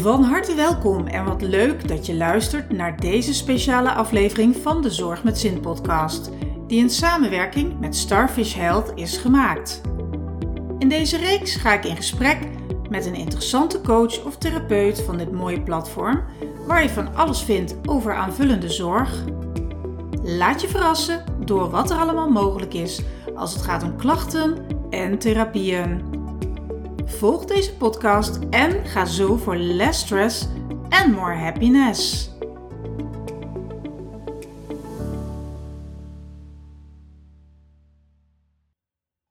Van harte welkom en wat leuk dat je luistert naar deze speciale aflevering van de Zorg met Zin podcast, die in samenwerking met Starfish Health is gemaakt. In deze reeks ga ik in gesprek met een interessante coach of therapeut van dit mooie platform, waar je van alles vindt over aanvullende zorg. Laat je verrassen door wat er allemaal mogelijk is als het gaat om klachten en therapieën. Volg deze podcast en ga zo voor less stress en more happiness.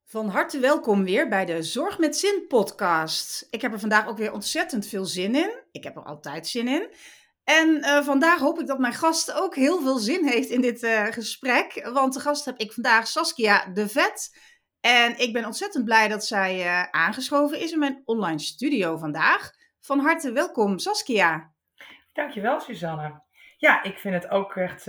Van harte welkom weer bij de Zorg met Zin podcast. Ik heb er vandaag ook weer ontzettend veel zin in. Ik heb er altijd zin in. En uh, vandaag hoop ik dat mijn gast ook heel veel zin heeft in dit uh, gesprek. Want de gast heb ik vandaag Saskia de Vet. En ik ben ontzettend blij dat zij uh, aangeschoven is in mijn online studio vandaag. Van harte welkom, Saskia. Dankjewel, Suzanne. Ja, ik vind het ook echt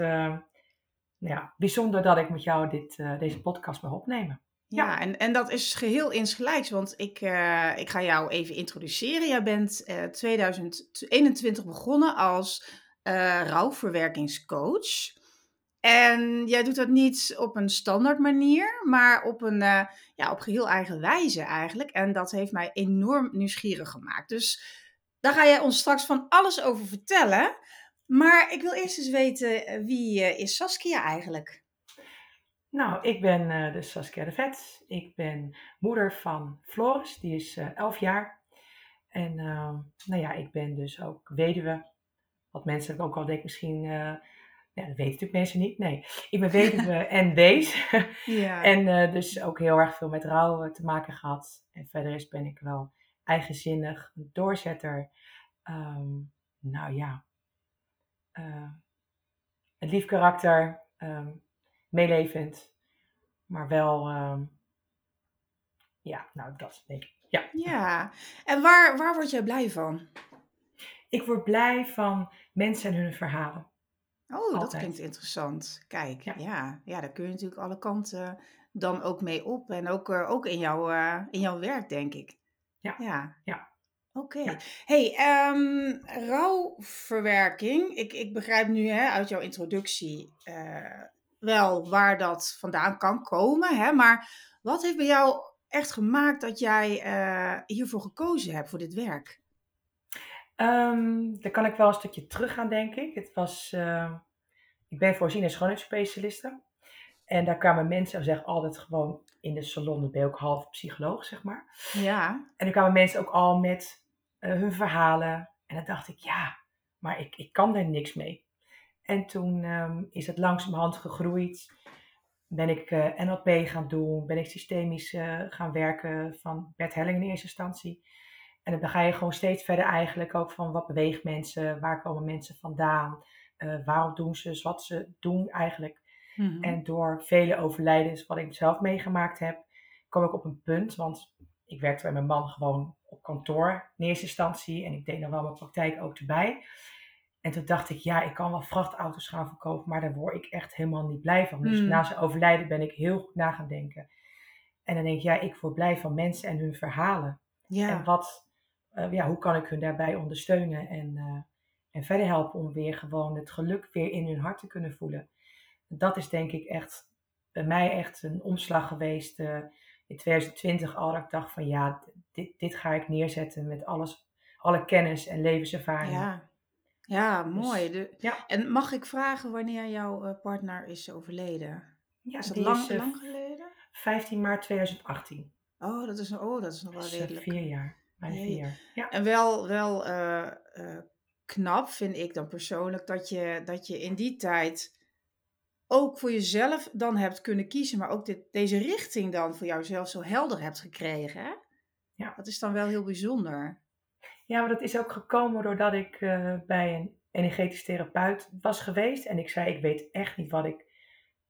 ja, bijzonder dat ik met jou dit, deze podcast mag opnemen. Ja, ja, En, en dat is geheel insgelijks, want ik, ik ga jou even introduceren. Jij bent uh, eh, 2021 begonnen als rouwverwerkingscoach. En jij doet dat niet op een standaard manier, maar op een ja, op geheel eigen wijze eigenlijk. En dat heeft mij enorm nieuwsgierig gemaakt. Dus daar ga jij ons straks van alles over vertellen. Maar ik wil eerst eens weten, wie is Saskia eigenlijk? Nou, ik ben uh, dus Saskia de Vet. Ik ben moeder van Floris, die is uh, eh, 11 jaar. En uh, nou ja, ik ben dus ook weduwe. Wat mensen ook al denken misschien, uh, ja, dat weten natuurlijk mensen niet. Nee, ik ben weduwe en wees. ja. En dus ook heel erg veel met rouw te maken gehad. En verder is ben ik wel eigenzinnig, doorzetter. Um, nou ja, een lief karakter. Um, meelevend, maar wel, um, ja, nou dat denk ik. Ja. ja, en waar, waar word jij blij van? Ik word blij van mensen en hun verhalen. Oh, Altijd. dat klinkt interessant. Kijk, ja. ja. Ja, daar kun je natuurlijk alle kanten dan ook mee op. En ook, uh, ook in, jouw, uh, in jouw werk, denk ik. Ja. Ja. ja. Oké. Okay. Ja. Hey, um, rouwverwerking. Ik, ik begrijp nu hè, uit jouw introductie uh, wel waar dat vandaan kan komen. Hè? Maar wat heeft bij jou echt gemaakt dat jij uh, hiervoor gekozen hebt, voor dit werk? Um, daar kan ik wel een stukje terug gaan, denk ik. Het was, uh, ik ben voorzien schoonheidsspecialiste. En daar kwamen mensen, zeg altijd gewoon in de salon, dan ben je ook half psycholoog, zeg maar. Ja. En dan kwamen mensen ook al met uh, hun verhalen. En dan dacht ik, ja, maar ik, ik kan daar niks mee. En toen um, is het langzamerhand gegroeid. Ben ik uh, eh, NLP gaan doen, ben ik systemisch gaan werken van Bert Helling in eerste instantie. En dan ga je gewoon steeds verder eigenlijk ook van wat beweegt mensen, waar komen mensen vandaan, uh, waarom doen ze wat ze doen eigenlijk. Mm-hmm. En door vele overlijdens, wat ik zelf meegemaakt heb, kom ik op een punt, want ik werkte bij mijn man gewoon op kantoor in eerste instantie en ik deed dan wel mijn praktijk ook erbij. En toen dacht ik, ja, ik kan wel vrachtauto's gaan verkopen, maar daar word ik echt helemaal niet blij van. Dus hmm. na zijn overlijden ben ik heel goed na gaan denken. En dan denk ik, ja, ik word blij van mensen en hun verhalen. Ja. En wat, uh, ja, hoe kan ik hun daarbij ondersteunen en, uh, en verder helpen om weer gewoon het geluk weer in hun hart te kunnen voelen. Dat is denk ik echt bij mij echt een omslag geweest uh, in 2020 al. Dat ik dacht van ja, dit, dit ga ik neerzetten met alles, alle kennis en levenservaring. Ja. Ja, dus mooi. de, ja. En mag ik vragen wanneer jouw partner is overleden? Ja, is dat lang, is, lang geleden? 15 maart 2018. Oh, dat is, oh, dat is nog wel dus, redelijk. vier jaar. Vier. Ja. En wel, wel uh, knap, vind ik dan persoonlijk, dat je, dat je in die tijd ook voor jezelf dan hebt kunnen kiezen, maar ook dit, deze richting dan voor jouzelf zo helder hebt gekregen. Hè? Ja. Dat is dan wel heel bijzonder. Ja, maar dat is ook gekomen doordat ik uh, bij een energetisch therapeut was geweest. En ik zei, ik weet echt niet wat ik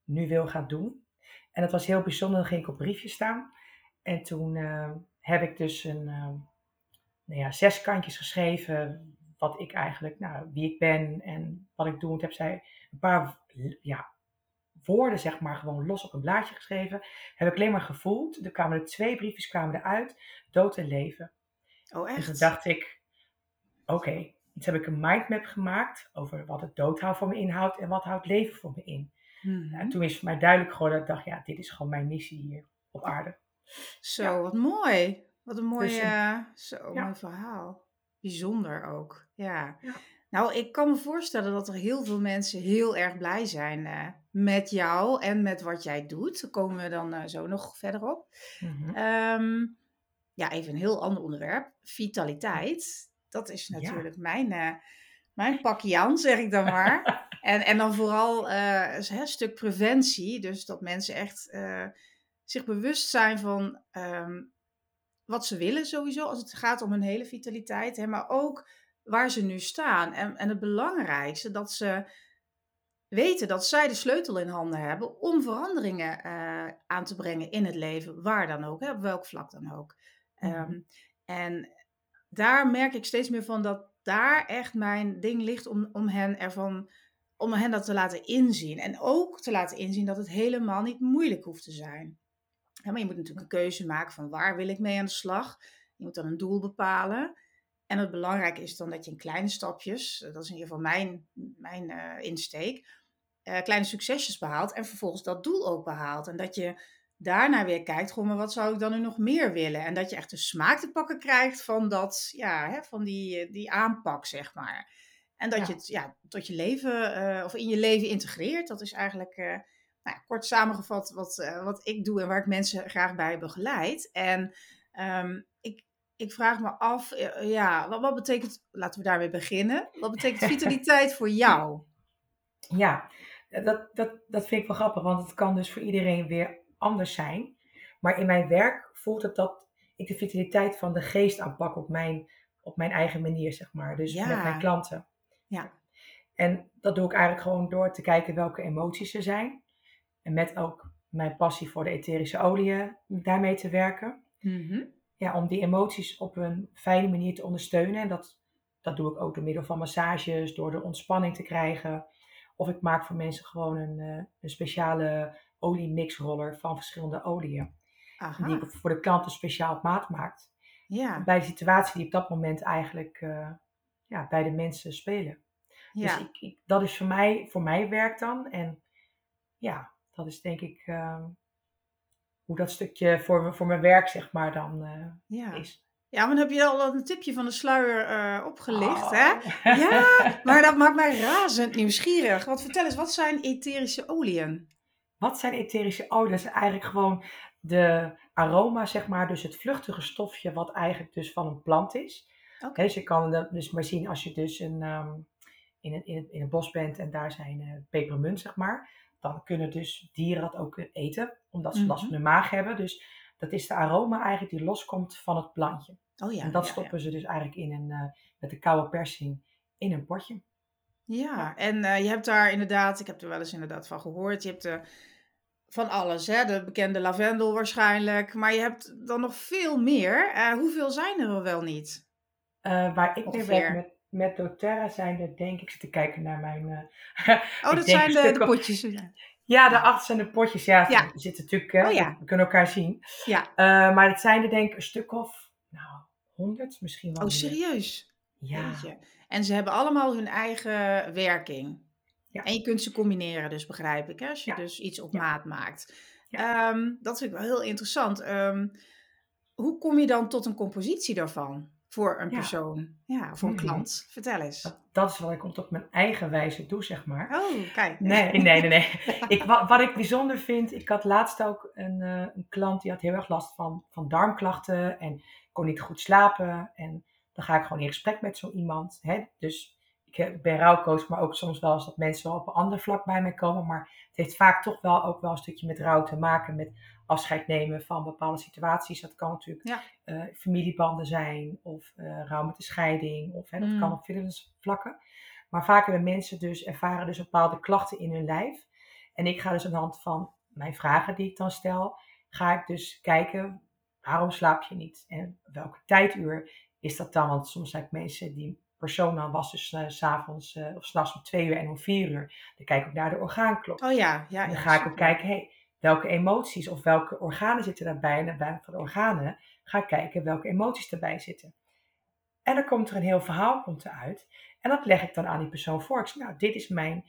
nu wil gaan doen. En dat was heel bijzonder. Dan ging ik op briefjes staan. En toen uh, heb ik dus een, uh, nou ja, zes kantjes geschreven. Wat ik eigenlijk, nou, wie ik ben en wat ik doe. En heb zij een paar ja, woorden, zeg maar, gewoon los op een blaadje geschreven. Heb ik alleen maar gevoeld. Er kwamen er twee briefjes kwamen eruit. Dood en leven. Oh, echt? En toen dacht ik, oké, dus heb ik een mindmap gemaakt over wat het doodhouden voor me inhoudt en wat houdt leven voor me in. Mhm. En toen is voor mij duidelijk geworden dat ik dacht, ja, dit is gewoon mijn missie hier op aarde. Zo, Ja. wat mooi. Wat een mooi, Dus, zo, ja. mooi verhaal. Bijzonder ook. Ja. Ja. Nou, ik kan me voorstellen dat er heel veel mensen heel erg blij zijn eh, met jou en met wat jij doet. Daar komen we dan eh, zo nog verder op. Mhm. Ehm, ja, even een heel ander onderwerp. Vitaliteit. Dat is Ja. natuurlijk mijn, eh mijn pakje aan, zeg ik dan maar. en, en dan vooral een stuk preventie. Dus dat mensen echt zich bewust zijn van ehm, wat ze willen sowieso. Als het gaat om hun hele vitaliteit. Hè, maar ook waar ze nu staan. En, en het belangrijkste, dat ze weten dat zij de sleutel in handen hebben om veranderingen eh, aan te brengen in het leven, waar dan ook, hè, op welk vlak dan ook. Mhm. Ehm, en daar merk ik steeds meer van dat daar echt mijn ding ligt om, om hen ervan, om hen dat te laten inzien. En ook te laten inzien dat het helemaal niet moeilijk hoeft te zijn. Ja, maar je moet natuurlijk een keuze maken van waar wil ik mee aan de slag. Je moet dan een doel bepalen. En het belangrijke is dan dat je in kleine stapjes, eh, dat is in ieder geval mijn, mijn eh, insteek, eh, kleine succesjes behaalt en vervolgens dat doel ook behaalt. En dat je daarna weer kijkt, goh, maar wat zou ik dan nu nog meer willen? En dat je echt de smaak te pakken krijgt van, dat, ja, hè, van die, die aanpak, zeg maar. En dat Ja. je het ja, tot je leven, of in je leven integreert. Dat is eigenlijk, nou kort samengevat, wat, eh, wat ik doe en waar ik mensen graag bij begeleid. En ehm, ik, ik vraag me af, eh, ja, wat, wat betekent, laten we daarmee beginnen. Wat betekent vitaliteit voor jou? Ja, dat, dat, dat vind ik wel grappig, want het kan dus voor iedereen weer anders zijn. Maar in mijn werk voelt het dat ik de vitaliteit van de geest aanpak op mijn, op mijn eigen manier, zeg maar. Dus Ja. met mijn klanten. Ja. En dat doe ik eigenlijk gewoon door te kijken welke emoties er zijn. En met ook mijn passie voor de etherische oliën daarmee te werken. Mhm. Ja, om die emoties op een fijne manier te ondersteunen. En dat, dat doe ik ook door middel van massages, door de ontspanning te krijgen. Of ik maak voor mensen gewoon een, eh, een speciale oliemixroller van verschillende oliën. Aha. Die ik voor de klanten speciaal op maat maakt. Ja, Bij de situatie die op dat moment eigenlijk eh, ja, bij de mensen spelen. Dus ik, dat is voor mij, voor mij werk dan. En ja, dat is denk ik eh, hoe dat stukje voor, me- voor mijn werk zeg maar dan eh, ja. is. Ja, maar dan heb je al een tipje van de sluier eh, opgelicht, Oh. hè? Ja, maar dat maakt mij razend nieuwsgierig. Want vertel eens, wat zijn etherische oliën? Wat zijn etherische oliën? Dat is eigenlijk gewoon de aroma, zeg maar. Dus het vluchtige stofje wat eigenlijk dus van een plant is. Oké. Dus je kan dat dus maar zien als je dus een, ehm, in, een, in, een, in een bos bent en daar zijn eh pepermunt, zeg maar. Dan kunnen dus dieren dat ook eten, omdat ze last Mhm. van hun maag hebben. Dus dat is de aroma eigenlijk die loskomt van het plantje. Oh ja. en dat ja, stoppen ze dus eigenlijk in een, eh, met de koude persing in een potje. Ja, en eh, je hebt daar inderdaad, ik heb er wel eens inderdaad van gehoord, je hebt er van alles, hè? De bekende lavendel waarschijnlijk, maar je hebt dan nog veel meer. Hoeveel zijn er wel niet? Waar ik mee werk met, met doTERRA zijn er denk ik, zit te kijken naar mijn... eh, Oh, dat zijn de, de potjes. Ja. Ja, daarachter zijn de potjes. Ja, Ja. zitten natuurlijk, hè, Oh ja. we kunnen elkaar zien. ja. Eh, maar het zijn er denk ik een stuk of, nou, honderd misschien wel. Oh, meer. serieus? Ja, Jeetje. En ze hebben allemaal hun eigen werking. Ja. En je kunt ze combineren, dus begrijp ik, hè? als je dus iets op maat maakt. Ja. Ehm, dat vind ik wel heel interessant. Ehm, hoe kom je dan tot een compositie daarvan voor een Ja. persoon? Ja, voor een Mhm. klant. Vertel eens. dat, is wat ik op mijn eigen wijze doe, zeg maar. Oh, kijk. Nee, nee, nee. nee. Ik, wat, wat ik bijzonder vind, ik had laatst ook een, eh, een klant die had heel erg last van, van darmklachten en kon niet goed slapen. En dan ga ik gewoon in gesprek met zo iemand. Hè? Dus ik eh, ben rouwcoach, maar ook soms wel eens dat mensen wel op een ander vlak bij mij komen. Maar het heeft vaak toch wel ook wel een stukje met rouw te maken, met afscheid nemen van bepaalde situaties. Dat kan natuurlijk Ja. eh, familiebanden zijn of eh rouw met de scheiding. Of, hè, dat Mm. kan op verschillende vlakken. Maar vaak hebben mensen dus ervaren dus bepaalde klachten in hun lijf. En ik ga dus aan de hand van mijn vragen die ik dan stel, ga ik dus kijken waarom slaap je niet? En welke tijduur is dat dan? Want soms zijn mensen die persoon dan was dus eh, s s'avonds uh, of s'nachts om twee uur en om vier uur. Dan kijk ik ook naar de orgaanklok. Oh ja, ja. en dan ga ik ook kijken, hey, welke emoties of welke organen zitten daarbij? En bij de organen ga ik kijken welke emoties erbij zitten. En dan komt er een heel verhaal komt eruit. En dat leg ik dan aan die persoon voor. Ik zeg, nou, dit is mijn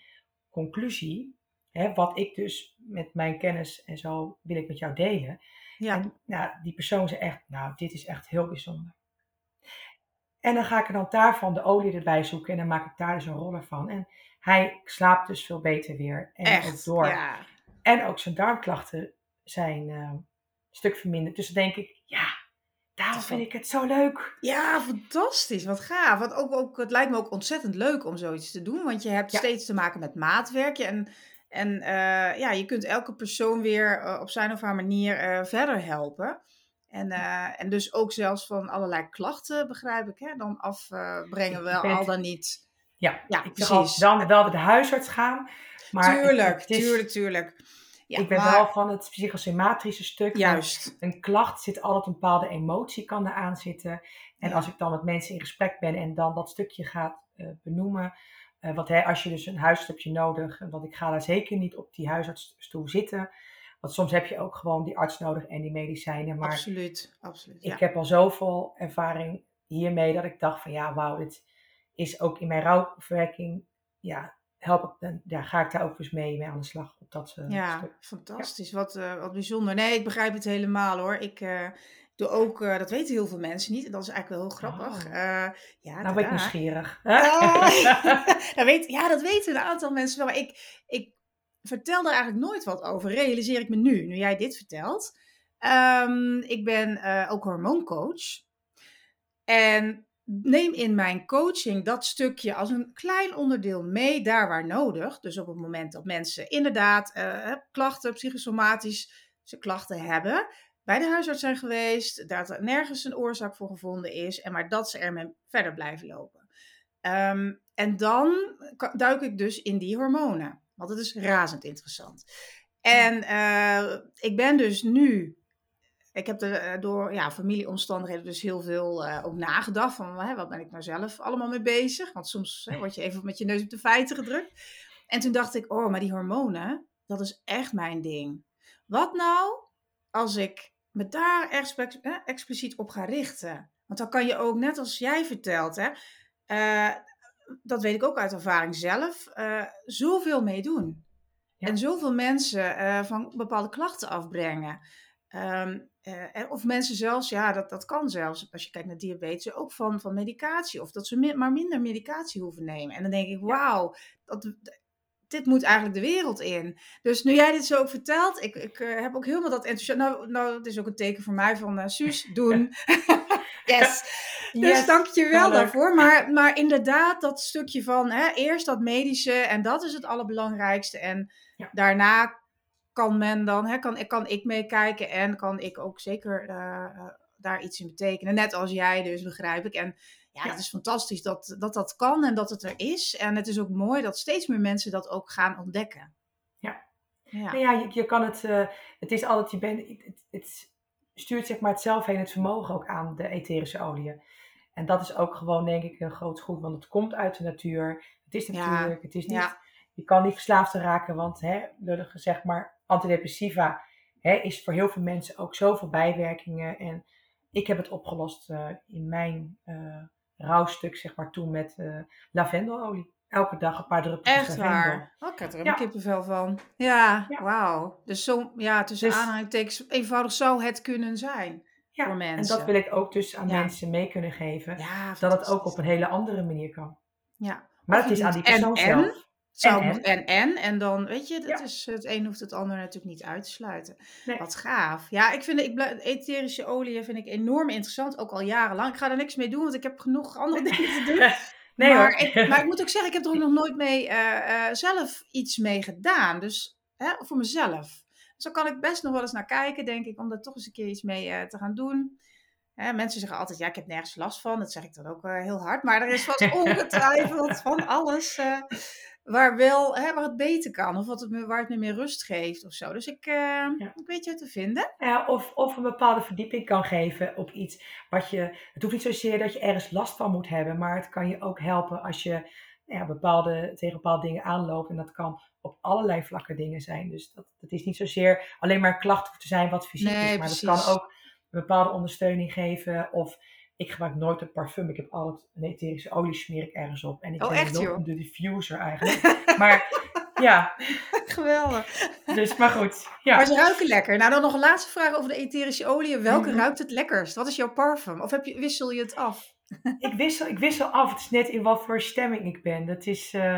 conclusie. Hè, wat ik dus met mijn kennis en zo wil ik met jou delen. Ja. En nou, die persoon zei echt, nou, dit is echt heel bijzonder. En dan ga ik er dan daarvan de olie erbij zoeken en dan maak ik daar dus een roller van. En hij slaapt dus veel beter weer. En Echt, ook door. ja. En ook zijn darmklachten zijn eh, een stuk verminderd. Dus dan denk ik, ja, daarom vind ik het zo leuk. Ja, fantastisch. Wat gaaf. Want ook, ook, het lijkt me ook ontzettend leuk om zoiets te doen. Want je hebt Ja. steeds te maken met maatwerk. En, en eh, ja, je kunt elke persoon weer eh, op zijn of haar manier verder helpen. En, en dus ook zelfs van allerlei klachten, begrijp ik, hè, dan afbrengen weet- al dan niet. Ja, Ja, ik precies. dan wel bij de huisarts gaan. Maar tuurlijk, is- tuurlijk, tuurlijk. Ja, ik ben maar- wel van het psychosomatische stuk. Juist. Een klacht zit altijd een bepaalde emotie kan eraan zitten. En Ja. als ik dan met mensen in gesprek ben en dan dat stukje gaat eh, benoemen. eh, want hè, als je dus een huisarts hebt je nodig. Want ik ga daar zeker niet op die huisartsstoel zitten. Want soms heb je ook gewoon die arts nodig en die medicijnen. Maar absoluut, absoluut. Ja. ik heb al zoveel ervaring hiermee dat ik dacht van ja, wauw, dit is ook in mijn rouwverwerking. Ja, help ik, dan ja, ga ik daar ook eens mee, mee aan de slag op dat eh, Ja, stuk. fantastisch. Wat, eh, wat bijzonder. Nee, ik begrijp het helemaal hoor. Ik eh, doe ook, dat weten heel veel mensen niet. En dat is eigenlijk wel heel grappig. Oh. Ja, Nou ben ik nieuwsgierig. Ah, dat weet, ja, dat weten een aantal mensen wel. Maar ik, ik vertel er eigenlijk nooit wat over. Realiseer ik me nu, nu jij dit vertelt. Ehm, ik ben ook hormooncoach. En neem in mijn coaching dat stukje als een klein onderdeel mee, daar waar nodig. Dus op het moment dat mensen inderdaad eh, klachten, psychosomatische klachten hebben, bij de huisarts zijn geweest, dat er nergens een oorzaak voor gevonden is, en maar dat ze ermee verder blijven lopen. Ehm, en dan duik ik dus in die hormonen, want het is razend interessant. En eh, ik ben dus nu ik heb er eh, door ja, familieomstandigheden dus heel veel eh, ook nagedacht. Van hè, wat ben ik nou zelf allemaal mee bezig? Want soms hè, word je even met je neus op de feiten gedrukt. En toen dacht ik, oh, maar die hormonen, dat is echt mijn ding. Wat nou als ik me daar echt eh, expliciet op ga richten? Want dan kan je ook, net als jij vertelt, hè, eh, dat weet ik ook uit ervaring zelf, eh, zoveel mee doen. Ja. En zoveel mensen van bepaalde klachten afbrengen. Ehm, eh, en- of mensen zelfs, ja, dat, dat kan zelfs, als je kijkt naar diabetes, ook van, van medicatie. Of dat ze mi- maar minder medicatie hoeven nemen. En dan denk ik, wauw, dat, dit moet eigenlijk de wereld in. Dus nu jij dit zo ook vertelt, ik, ik eh, heb ook helemaal dat enthousiasme. Nou, nou, het is ook een teken voor mij van, eh Suus, doen. yes. Dus Yes, dank je wel daarvoor. Maar, maar inderdaad, dat stukje van hè, eerst dat medische en dat is het allerbelangrijkste. En Ja. daarna kan men dan, hè, kan, kan ik meekijken en kan ik ook zeker eh, eh, daar iets in betekenen. Net als jij dus, begrijp ik. En ja, het is fantastisch dat, dat dat kan en dat het er is. En het is ook mooi dat steeds meer mensen dat ook gaan ontdekken. Ja. Ja. Nou ja, je, je kan het, eh, het is altijd, je bent, het, het- stuurt zeg maar het zelf heen het vermogen ook aan de etherische oliën. En dat is ook gewoon denk ik een groot goed, want het komt uit de natuur. Het is Ja, natuurlijk, het is niet, ja. je kan niet verslaafd raken, want hè, lullig gezegd, maar antidepressiva hè, is voor heel veel mensen ook zoveel bijwerkingen. En ik heb het opgelost eh, in mijn eh rouwstuk, zeg maar, toen met eh, lavendelolie. Elke dag een paar druppels Echt waar. Oh, ik heb er Ja. een kippenvel van. Ja, Ja. wauw. Dus zo, ja, tussen Dus- aanhalingstekens, eenvoudig zou het kunnen zijn. Ja, voor en mensen. dat wil ik ook dus aan mensen mee kunnen geven. Dat het ook op een hele andere manier kan. Ja. Maar het is je aan die en- persoon en. zelf. Zou En, en en. En dan, weet je, dat Ja. is, het een hoeft het ander natuurlijk niet uit te sluiten. Nee. Wat gaaf. Ja, ik vind, ik, etherische olie vind ik enorm interessant, ook al jarenlang. Ik ga er niks mee doen, want ik heb genoeg andere dingen te doen. Nee maar, hoor. ik, maar ik moet ook zeggen, ik heb er ook nog nooit mee, eh, eh, zelf iets mee gedaan. Dus hè, voor mezelf. Dus daar kan ik best nog wel eens naar kijken, denk ik, om daar toch eens een keer iets mee eh, te gaan doen. Hè, mensen zeggen altijd, ja, ik heb nergens last van. Dat zeg ik dan ook heel hard. Maar er is vast ongetwijfeld van alles waar, wel, hè, waar het beter kan. Of wat het me, waar het me meer rust geeft of zo. Dus ik, eh, ik weet je te vinden. Ja, of, of een bepaalde verdieping kan geven op iets wat je. Het hoeft niet zozeer dat je ergens last van moet hebben, maar het kan je ook helpen als je ja, bepaalde, tegen bepaalde dingen aanloopt. En dat kan op allerlei vlakken dingen zijn. Dus dat, dat is niet zozeer alleen maar een klacht hoeft te zijn wat fysiek Nee, is, maar dat kan ook een bepaalde ondersteuning geven. Of ik gebruik nooit een parfum. Ik heb altijd een etherische olie smeer ik ergens op. En ik Oh, ben echt, joh? de diffuser eigenlijk. maar ja, Geweldig. dus maar goed. Ja. Maar ze ruiken lekker. Nou, dan nog een laatste vraag over de etherische olie. Welke Mhm. ruikt het lekkerst? Wat is jouw parfum? Of heb je, wissel je het af? ik, wissel, ik wissel af. Het is net in wat voor stemming ik ben. Dat is, eh,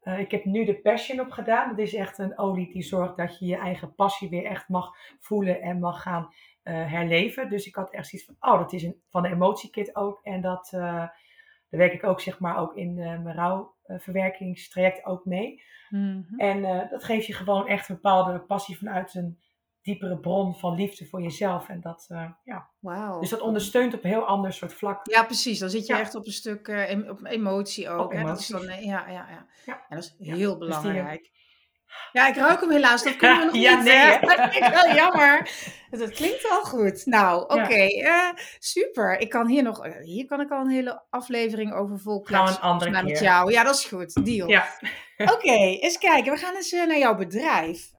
eh, ik heb nu de Passion op gedaan. Dat is echt een olie die zorgt dat je je eigen passie weer echt mag voelen en mag gaan herleven. Dus ik had echt zoiets van, oh, dat is een, van de emotiekit ook. En dat, eh, daar werk ik ook zeg maar ook in eh, mijn rouwverwerkingstraject ook mee. En eh, dat geeft je gewoon echt een bepaalde passie vanuit een diepere bron van liefde voor jezelf. En dat, eh, ja. Wauw. Dus dat ondersteunt op een heel ander soort vlak. Ja, precies. Dan zit je Ja. echt op een stuk eh, op emotie ook. Op hè? Dat is dan, eh, ja, ja, ja. Ja. En dat is heel dus eh, belangrijk. Ja, ik ruik hem helaas. Dat kunnen we nog Ja, niet. nee, hè? Dat vind ik wel jammer. Dat klinkt al goed. Nou, oké. Ja. eh, super. Ik kan hier nog... eh, Hier kan ik al een hele aflevering over vol Gaan we kletsen, een andere met keer. jou. Ja, dat is goed. Deal. Ja. Oké, eens kijken. We gaan eens eh, naar jouw bedrijf.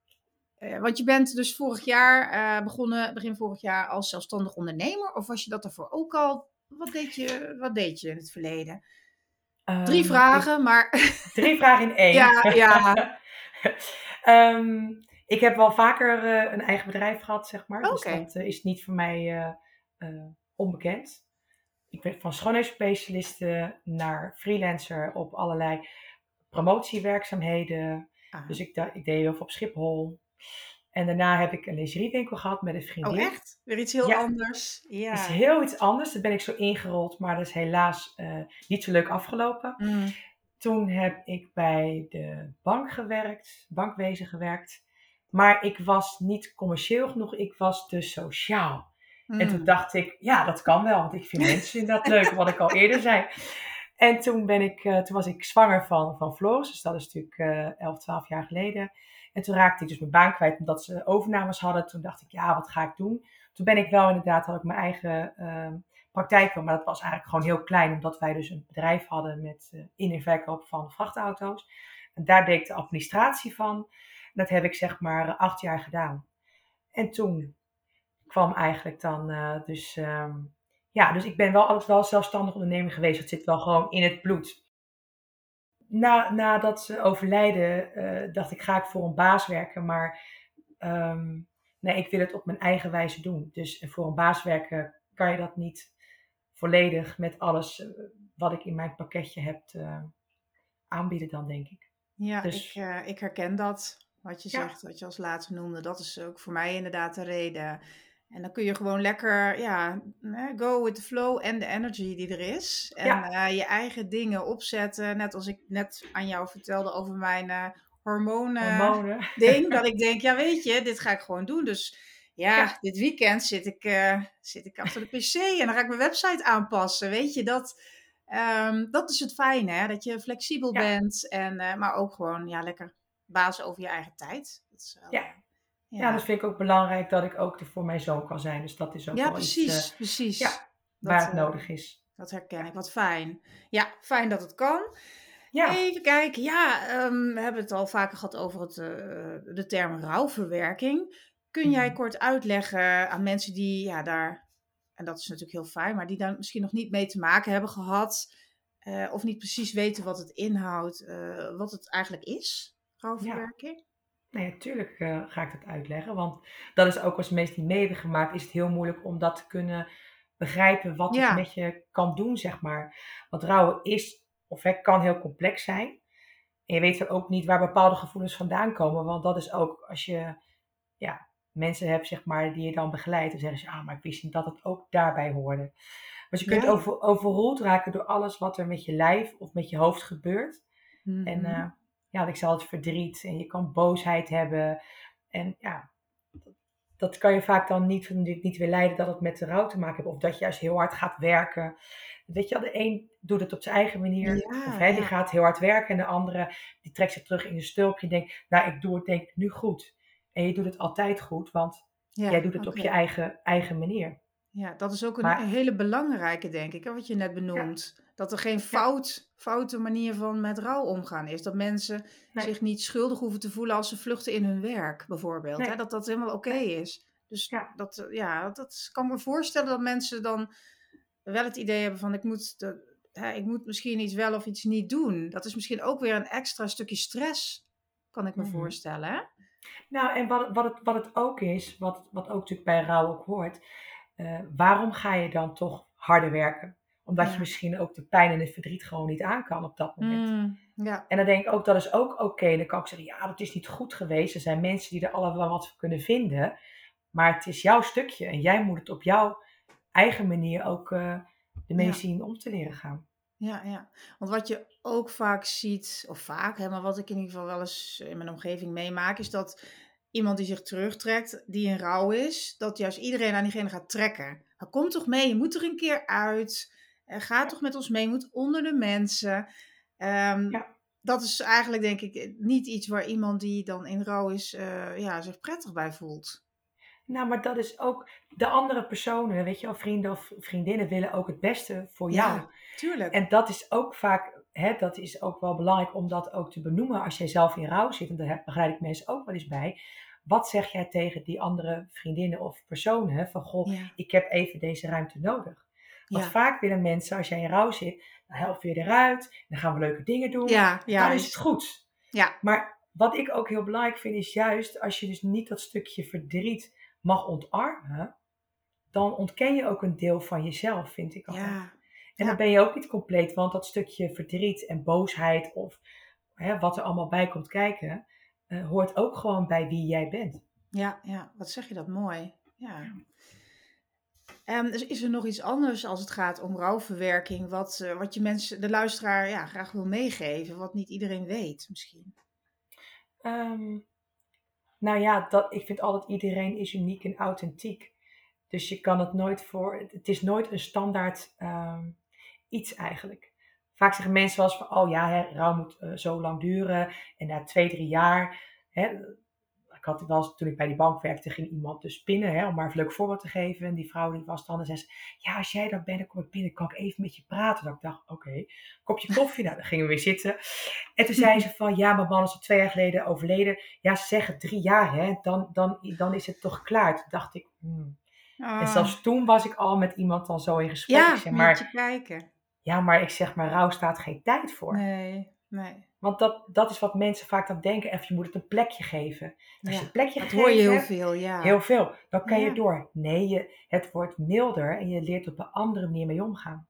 Want je bent dus vorig jaar begonnen, begin vorig jaar, als zelfstandig ondernemer. Of was je dat daarvoor ook al? Wat deed je, wat deed je in het verleden? Drie Ehm, vragen, maar drie vragen in één. Ja, ja. Ehm, ik heb wel vaker eh, een eigen bedrijf gehad, zeg maar. Dus dat eh, is niet voor mij eh, onbekend. Ik ben van schoonheidsspecialiste naar freelancer op allerlei promotiewerkzaamheden. Ah. Dus ik, deed heel veel op Schiphol. En daarna heb ik een lingeriewinkel gehad met een vriendin. Oh, echt? Weer iets heel Ja. anders? Ja. is heel iets anders. Daar ben ik zo ingerold, maar dat is helaas niet zo leuk afgelopen. Mm. Toen heb ik bij de bank gewerkt, bankwezen gewerkt. Maar ik was niet commercieel genoeg, ik was te sociaal. En toen Mm. dacht ik, ja, dat kan wel, want ik vind mensen inderdaad leuk, wat ik al eerder zei. En toen, ben ik, eh, toen was ik zwanger van, van Floris, dus dat is natuurlijk eh 11, 12 jaar geleden. En toen raakte ik dus mijn baan kwijt omdat ze overnames hadden. Toen dacht ik, ja, wat ga ik doen? Toen ben ik wel inderdaad, had ik mijn eigen eh, praktijk, maar dat was eigenlijk gewoon heel klein, omdat wij dus een bedrijf hadden met eh, in- en verkoop van vrachtauto's. En daar deed de administratie van. Dat heb ik zeg maar acht jaar gedaan. En toen kwam eigenlijk dan eh, dus, ehm, ja, dus ik ben wel altijd wel zelfstandig ondernemer geweest. Dat zit wel gewoon in het bloed. Na, nadat ze overlijden, eh, dacht ik, ga ik voor een baas werken. Maar ehm, nee, ik wil het op mijn eigen wijze doen. Dus voor een baas werken kan je dat niet volledig met alles eh, wat ik in mijn pakketje heb aanbieden dan, denk ik. Ja, Dus- ik, eh, ik herken dat. Wat je Ja. zegt, wat je als laatste noemde. Dat is ook voor mij inderdaad de reden. En dan kun je gewoon lekker, ja, go with the flow en de energy die er is. En Ja. eh, je eigen dingen opzetten. Net als ik net aan jou vertelde over mijn hormonen Hormonen. ding. dat ik denk, ja weet je, dit ga ik gewoon doen. Dus ja, Ja. dit weekend zit ik, eh, zit ik achter de pc en dan ga ik mijn website aanpassen. Weet je, dat, ehm, dat is het fijne, hè? dat je flexibel Ja. bent. En, eh, maar ook gewoon, ja, lekker baas over je eigen tijd. Dat is wel, Ja. eh, Ja. dat vind ik ook belangrijk dat ik ook er voor mijn zoon kan zijn. Dus dat is ook ja, wel iets precies, eh, precies. ja, Dat, waar het nodig is. Dat herken ik, wat fijn. Ja, fijn dat het kan. Ja, Even kijken. Ja, ehm, we hebben het al vaker gehad over het, de term rouwverwerking. Kun jij Mhm. kort uitleggen aan mensen die ja, daar, en dat is natuurlijk heel fijn, maar die daar misschien nog niet mee te maken hebben gehad, eh, of niet precies weten wat het inhoudt, eh, wat het eigenlijk is, rouwverwerking? nee, natuurlijk eh, ga ik dat uitleggen. Want dat is ook als mensen die mee hebben gemaakt, is het heel moeilijk om dat te kunnen begrijpen wat Ja. het met je kan doen, zeg maar. Want rouwen is, of het kan heel complex zijn. En je weet ook niet waar bepaalde gevoelens vandaan komen. Want dat is ook als je ja, mensen hebt, zeg maar, die je dan begeleidt. Dan zeggen ze, ah, maar ik wist niet dat het ook daarbij hoorde. Dus je kunt Ja. over, overroeld raken door alles wat er met je lijf of met je hoofd gebeurt. En Mhm. eh, ja, ik zal het verdriet en je kan boosheid hebben. En ja, dat, kan je vaak dan niet, niet weer leiden dat het met de rouw te maken heeft. Of dat je juist heel hard gaat werken. Weet je, wel, de een doet het op zijn eigen manier. Ja, of hij die ja. gaat heel hard werken. En de andere die trekt zich terug in een stulpje en denkt, nou ik doe het denk ik nu goed. En je doet het altijd goed, want Ja, jij doet het op je eigen, eigen manier. Ja, dat is ook een Maar- hele belangrijke, denk ik, hè, wat je net benoemt. Dat er geen fout, foute manier van met rouw omgaan is. Dat mensen Nee. zich niet schuldig hoeven te voelen als ze vluchten in hun werk, bijvoorbeeld. Nee. Hè? Dat dat helemaal oké is. Dus Ja. dat, eh, ja, dat kan me voorstellen dat mensen dan wel het idee hebben van ik moet, de, hè, ik moet misschien iets wel of iets niet doen. Dat is misschien ook weer een extra stukje stress, kan ik me Mhm. voorstellen. Hè? Nou, en wat, wat, het, wat het ook is, wat, wat ook natuurlijk bij rouw ook hoort, eh, waarom ga je dan toch harder werken? Omdat Ja. je misschien ook de pijn en het verdriet gewoon niet aan kan op dat moment. Mm, ja, En dan denk ik ook, dat is ook oké. Dan kan ik zeggen, ja, dat is niet goed geweest. Er zijn mensen die er allemaal wat voor kunnen vinden. Maar het is jouw stukje. En jij moet het op jouw eigen manier ook eh ermee Ja. zien om te leren gaan. Ja, ja. Want wat je ook vaak ziet, of vaak, hè, maar wat ik in ieder geval wel eens in mijn omgeving meemaak, is dat iemand die zich terugtrekt, die in rouw is, dat juist iedereen aan diegene gaat trekken. Kom toch mee, je moet er een keer uit. Eh, ga toch met ons mee, je moet onder de mensen. Ehm, Ja. Dat is eigenlijk denk ik niet iets waar iemand die dan in rouw is, eh, ja, zich prettig bij voelt. Nou, maar dat is ook de andere personen, weet je wel, vrienden of vriendinnen willen ook het beste voor jou. Ja, tuurlijk. En dat is ook vaak, hè, dat is ook wel belangrijk om dat ook te benoemen als jij zelf in rouw zit. En daar begeleid ik mensen ook wel eens bij. Wat zeg jij tegen die andere vriendinnen of personen? Van goh, ja. ik heb even deze ruimte nodig. Want Ja. vaak willen mensen, als jij in rouw zit, dan helpen we je eruit. Dan gaan we leuke dingen doen. Ja, dan is het goed. Ja, Maar wat ik ook heel belangrijk vind, is juist als je dus niet dat stukje verdriet mag ontarmen, dan ontken je ook een deel van jezelf, vind ik altijd. ja, En dan ben je ook niet compleet, want dat stukje verdriet en boosheid of hè, wat er allemaal bij komt kijken, eh, hoort ook gewoon bij wie jij bent. ja, ja. Wat zeg je dat mooi. Ja. En dus is er nog iets anders als het gaat om rouwverwerking, wat, eh, wat je mensen, de luisteraar, ja, graag wil meegeven, wat niet iedereen weet misschien? Ehm, nou ja, dat, ik vind altijd iedereen is uniek en authentiek. Dus je kan het nooit voor, het is nooit een standaard ehm, iets eigenlijk. Vaak zeggen mensen wel eens van, oh ja, hè, rouw moet eh, zo lang duren. En na twee, drie jaar, hè, ik had wel eens, toen ik bij die bank werkte, ging iemand dus pinnen, hè, om maar even een leuk voorbeeld te geven. En die vrouw die was dan en zei ze, ja, als jij dan bent, dan kom ik binnen, kan ik even met je praten. Dat ik dacht, oké, kopje koffie, nou, dan gingen we weer zitten. En toen zei ze van, ja, mijn man is al twee jaar geleden overleden. Ja, ze zeggen drie jaar, hè, dan, dan, dan is het toch klaar. Toen dacht ik, hmm. En zelfs toen was ik al met iemand dan zo in gesprek. Ah. ja, zeg maar, je kijken. ja, maar ik zeg maar, rouw staat geen tijd voor. Nee, nee. Want dat, dat is wat mensen vaak dan denken. Even, je moet het een plekje geven. Als je een plekje dat hoor je heel hebt, veel, ja. heel veel, dan kan Ja. je door. Nee, je, het wordt milder en je leert op een andere manier mee omgaan.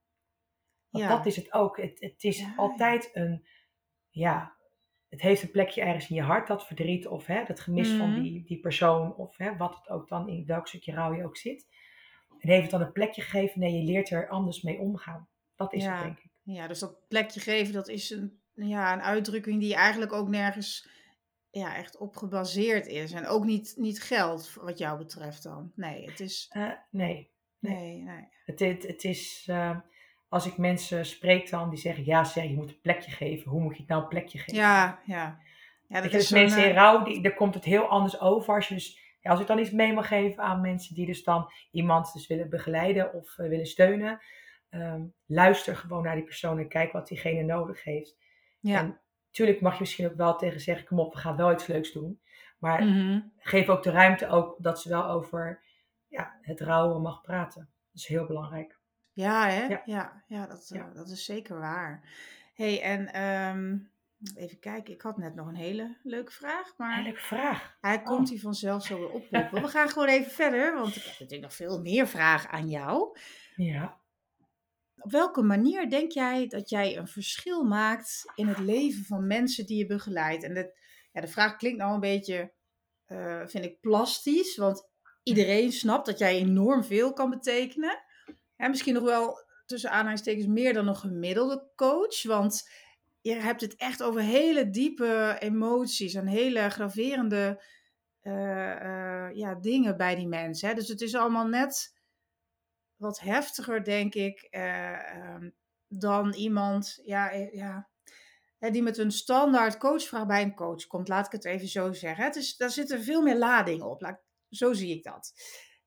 Want Ja. dat is het ook. Het, het is altijd een, ja, het heeft een plekje ergens in je hart, dat verdriet of hè, dat gemis van Mhm. die, die persoon of hè, wat het ook dan, in welk stukje rouw je ook zit. En heeft het dan een plekje gegeven, nee, je leert er anders mee omgaan. Dat is het, denk ik. Ja, dus dat plekje geven, dat is een, ja, een uitdrukking die eigenlijk ook nergens ja, echt op gebaseerd is. En ook niet, niet geld, wat jou betreft dan. Nee, het is... Eh, nee, Nee. Nee, nee. Het, het, het is, eh, als ik mensen spreek dan, die zeggen, ja zeg, je moet een plekje geven. Hoe moet je het nou een plekje geven? Ja, ja. Ja, dat is dus mensen in eh, rouw, die, daar komt het heel anders over. Als, je dus, ja, als ik dan iets mee mag geven aan mensen die dus dan iemand dus willen begeleiden of willen steunen. ehm, luister gewoon naar die persoon en kijk wat diegene nodig heeft. Ja. En natuurlijk mag je misschien ook wel tegen zeggen, kom op, we gaan wel iets leuks doen. Maar Mhm. geef ook de ruimte ook dat ze wel over ja, het rouwen mag praten. Dat is heel belangrijk. Ja, hè? Ja. Ja, ja, dat, Ja. eh, dat is zeker waar. hey, en ehm, even kijken. Ik had net nog een hele leuke vraag, maar Een leuke vraag. hij komt hier vanzelf zo weer oplopen. We gaan gewoon even verder, want ik heb natuurlijk nog veel meer vragen aan jou. Ja. Op welke manier denk jij dat jij een verschil maakt in het leven van mensen die je begeleidt? En dat, ja, de vraag klinkt nou een beetje, eh, vind ik, plastisch, want iedereen snapt dat jij enorm veel kan betekenen. En misschien nog wel tussen aanhalingstekens meer dan een gemiddelde coach, want je hebt het echt over hele diepe emoties en hele graverende eh, eh, ja, dingen bij die mensen. Hè? Dus het is allemaal net wat heftiger, denk ik, eh, ehm, dan iemand ja, eh, ja, die met een standaard coachvraag bij een coach komt. Laat ik het even zo zeggen. Het is, daar zitten veel meer lading op. Laat, zo zie ik dat.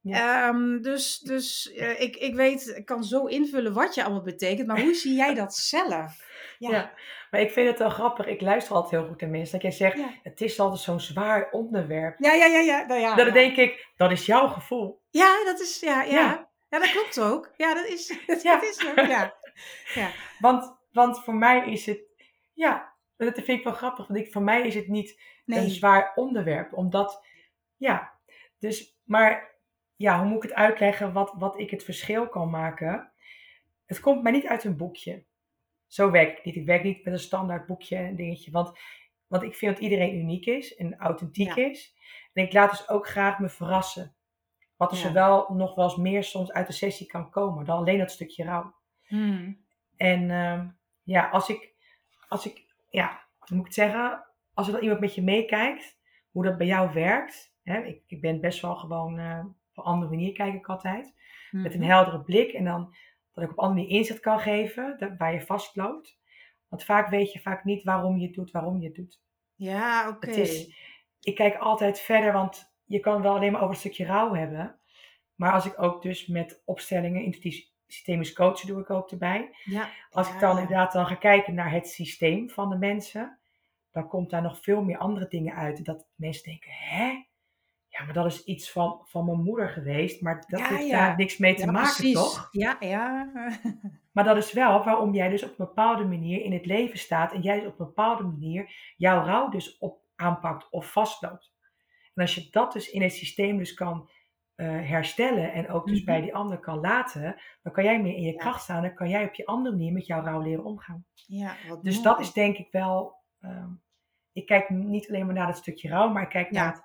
Ehm, dus dus eh, ik, ik weet, ik kan zo invullen wat je allemaal betekent, maar hoe zie jij dat zelf? Ja. maar ik vind het wel grappig. Ik luister altijd heel goed naar mensen. Dat jij zegt, Ja. het is altijd zo'n zwaar onderwerp. Ja, ja, ja, ja. Nou ja, Dan ja. denk ik, dat is jouw gevoel. ja, dat is, ja, ja. Ja. Dat klopt ook. Ja, dat is, dat Ja. is ook, ja. ja. Want, want voor mij is het, ja, dat vind ik wel grappig. Want ik, voor mij is het niet een zwaar onderwerp. Omdat, ja, dus, maar ja, hoe moet ik het uitleggen wat, wat ik het verschil kan maken? Het komt mij niet uit een boekje. Zo werk ik niet. Ik werk niet met een standaard boekje en dingetje. Want, want ik vind dat iedereen uniek is en authentiek Ja. is. En ik laat dus ook graag me verrassen. Wat er Ja. zowel nog wel eens meer soms uit de sessie kan komen dan alleen dat stukje rouw. Hmm. En ehm, ja, als ik, als ik, ja, hoe moet ik het zeggen? Als er dan iemand met je meekijkt, hoe dat bij jou werkt. Hè? Ik, ik ben best wel gewoon, eh, op een andere manier kijk ik altijd. Met een Mhm. heldere blik en dan dat ik op andere manier inzicht kan geven, dat, waar je vastloopt. Want vaak weet je vaak niet waarom je het doet, waarom je het doet. Ja, oké. Is, ik kijk altijd verder, want je kan wel alleen maar over een stukje rouw hebben. Maar als ik ook dus met opstellingen, intuïtief systemisch coachen doe ik ook erbij. Ja. Als ik Ja. dan inderdaad dan ga kijken naar het systeem van de mensen, dan komt daar nog veel meer andere dingen uit. Dat mensen denken, hè? Ja, maar dat is iets van, van mijn moeder geweest, maar dat Ja, heeft daar niks mee te maken, precies. toch? Ja, ja. Maar dat is wel waarom jij dus op een bepaalde manier in het leven staat en jij dus op een bepaalde manier jouw rouw dus op aanpakt of vastloopt. En als je dat dus in het systeem dus kan eh, herstellen en ook dus Mhm. bij die ander kan laten, dan kan jij meer in je Ja. kracht staan en kan jij op je andere manier met jouw rouw leren omgaan. ja wat Dus mooi. dat is denk ik wel, ehm, ik kijk niet alleen maar naar dat stukje rouw, maar ik kijk Ja. naar het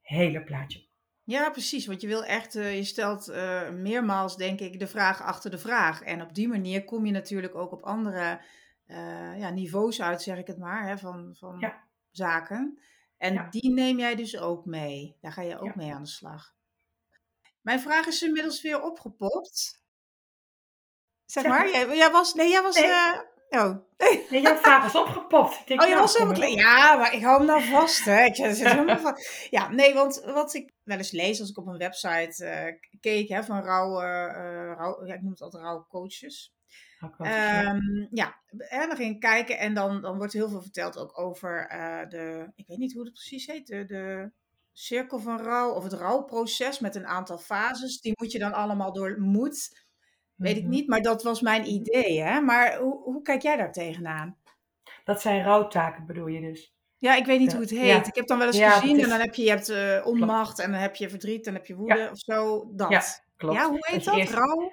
hele plaatje. Ja, precies. Want je wil echt, eh, je stelt eh, meermaals, denk ik, de vraag achter de vraag. En op die manier kom je natuurlijk ook op andere ja, niveaus uit, zeg ik het maar, hè, van, van Ja. zaken. En Ja. die neem jij dus ook mee. Daar ga je ook Ja. mee aan de slag. Mijn vraag is inmiddels weer opgepopt. Zeg Zeg maar, jij, jij was, nee, jij was, Nee. eh, oh. Nee, jouw vraag is opgepopt. Denk, Oh, je nou, was helemaal klaar. Ja, maar ik hou hem nou vast, hè. Ik zit helemaal vast. Ja, nee, want wat ik wel eens lees als ik op een website eh, keek, hè, van rouw, eh, ja, ik noem het altijd rouwcoaches. Nou, Ehm ja, en dan ging ik kijken en dan, dan wordt heel veel verteld ook over eh, de, ik weet niet hoe het precies heet, de, de cirkel van rouw of het rouwproces met een aantal fases. Die moet je dan allemaal door, moet, weet ik Mhm. niet, maar dat was mijn idee, hè. Maar hoe, hoe kijk jij daar tegenaan? Dat zijn rouwtaken bedoel je dus. Ja, ik weet niet Ja, hoe het ja. heet. Ik heb dan wel eens Ja, gezien en dan heb je, je hebt eh, onmacht en dan heb je verdriet, dan heb je woede of zo. Dat. Ja, Ja, klopt. hoe heet dat? eerst- Rouw?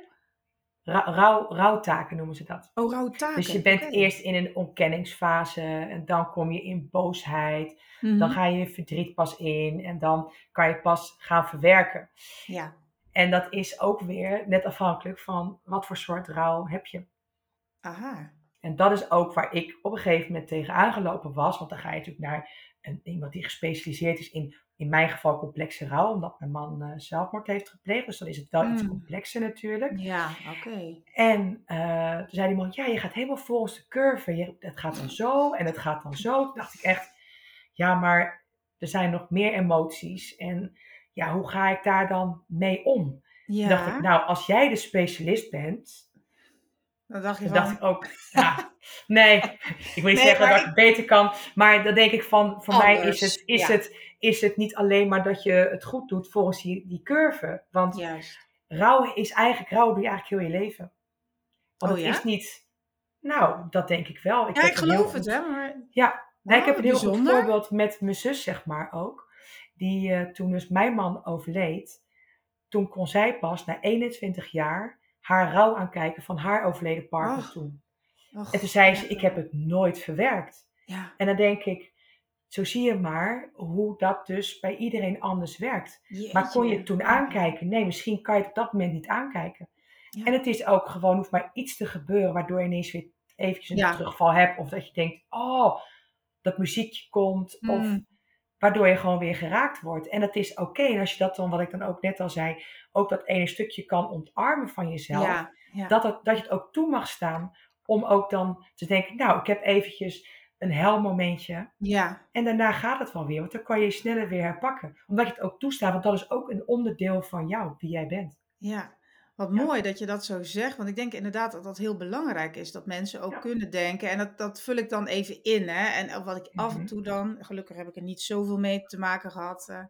Ra- rouw, rouwtaken noemen ze dat. Oh, rouwtaken. Dus je bent eerst in een ontkenningsfase en dan kom je in boosheid. Mhm. Dan ga je verdriet pas in en dan kan je pas gaan verwerken. Ja. En dat is ook weer net afhankelijk van wat voor soort rouw heb je. Aha. En dat is ook waar ik op een gegeven moment tegenaan gelopen was. Want dan ga je natuurlijk naar een, iemand die gespecialiseerd is in, in mijn geval complexe rouw. Omdat mijn man eh, zelfmoord heeft gepleegd. Dus dan is het wel iets Mm. complexer natuurlijk. Ja, oké. En eh, toen zei die man, ja, je gaat helemaal volgens de curve. Je, het gaat dan zo en het gaat dan zo. Toen dacht ik echt, ja, maar er zijn nog meer emoties. En ja, hoe ga ik daar dan mee om? Ja. Toen dacht ik, nou, als jij de specialist bent, dan dacht je dan van... dacht ik ook, ja, nee, ik wil niet Nee, zeggen dat ik het beter kan. Maar dan denk ik van, voor mij is het, is, ja. het, is het niet alleen maar dat je het goed doet volgens die, die curve. Want Juist. rouw is eigenlijk, rouw doe je eigenlijk heel je leven. Want Oh het ja? is niet, nou, dat denk ik wel. Ja, heb ik een heel geloof het, goed- hè. Maar... Ja, nou, ik heb Oh, een heel goed voorbeeld met mijn zus, zeg maar ook. Die eh, toen dus mijn man overleed, toen kon zij pas na 21 jaar haar rouw aankijken van haar overleden partner toen. En toen zei ze, ik heb het nooit verwerkt. Ja. En dan denk ik, zo zie je maar hoe dat dus bij iedereen anders werkt. Maar kon je het toen aankijken? Nee, misschien kan je het op dat moment niet aankijken. Ja. En het is ook gewoon, hoeft maar iets te gebeuren, waardoor je ineens weer eventjes een Ja. terugval hebt. Of dat je denkt, oh, dat muziekje komt. Of Mm. Waardoor je gewoon weer geraakt wordt. En dat is oké. En als je dat dan, wat ik dan ook net al zei, ook dat ene stukje kan ontarmen van jezelf. Ja. Ja. Dat, het, dat je het ook toe mag staan om ook dan te denken, nou, ik heb eventjes een helmomentje. ja. En daarna gaat het wel weer, want dan kan je je sneller weer herpakken. Omdat je het ook toestaat, want dat is ook een onderdeel van jou, wie jij bent. Ja, wat Ja. mooi dat je dat zo zegt. Want ik denk inderdaad dat dat heel belangrijk is. Dat mensen ook Ja. kunnen denken. En dat, dat vul ik dan even in. Hè. En wat ik af en Mhm. toe dan, gelukkig heb ik er niet zoveel mee te maken gehad. eh,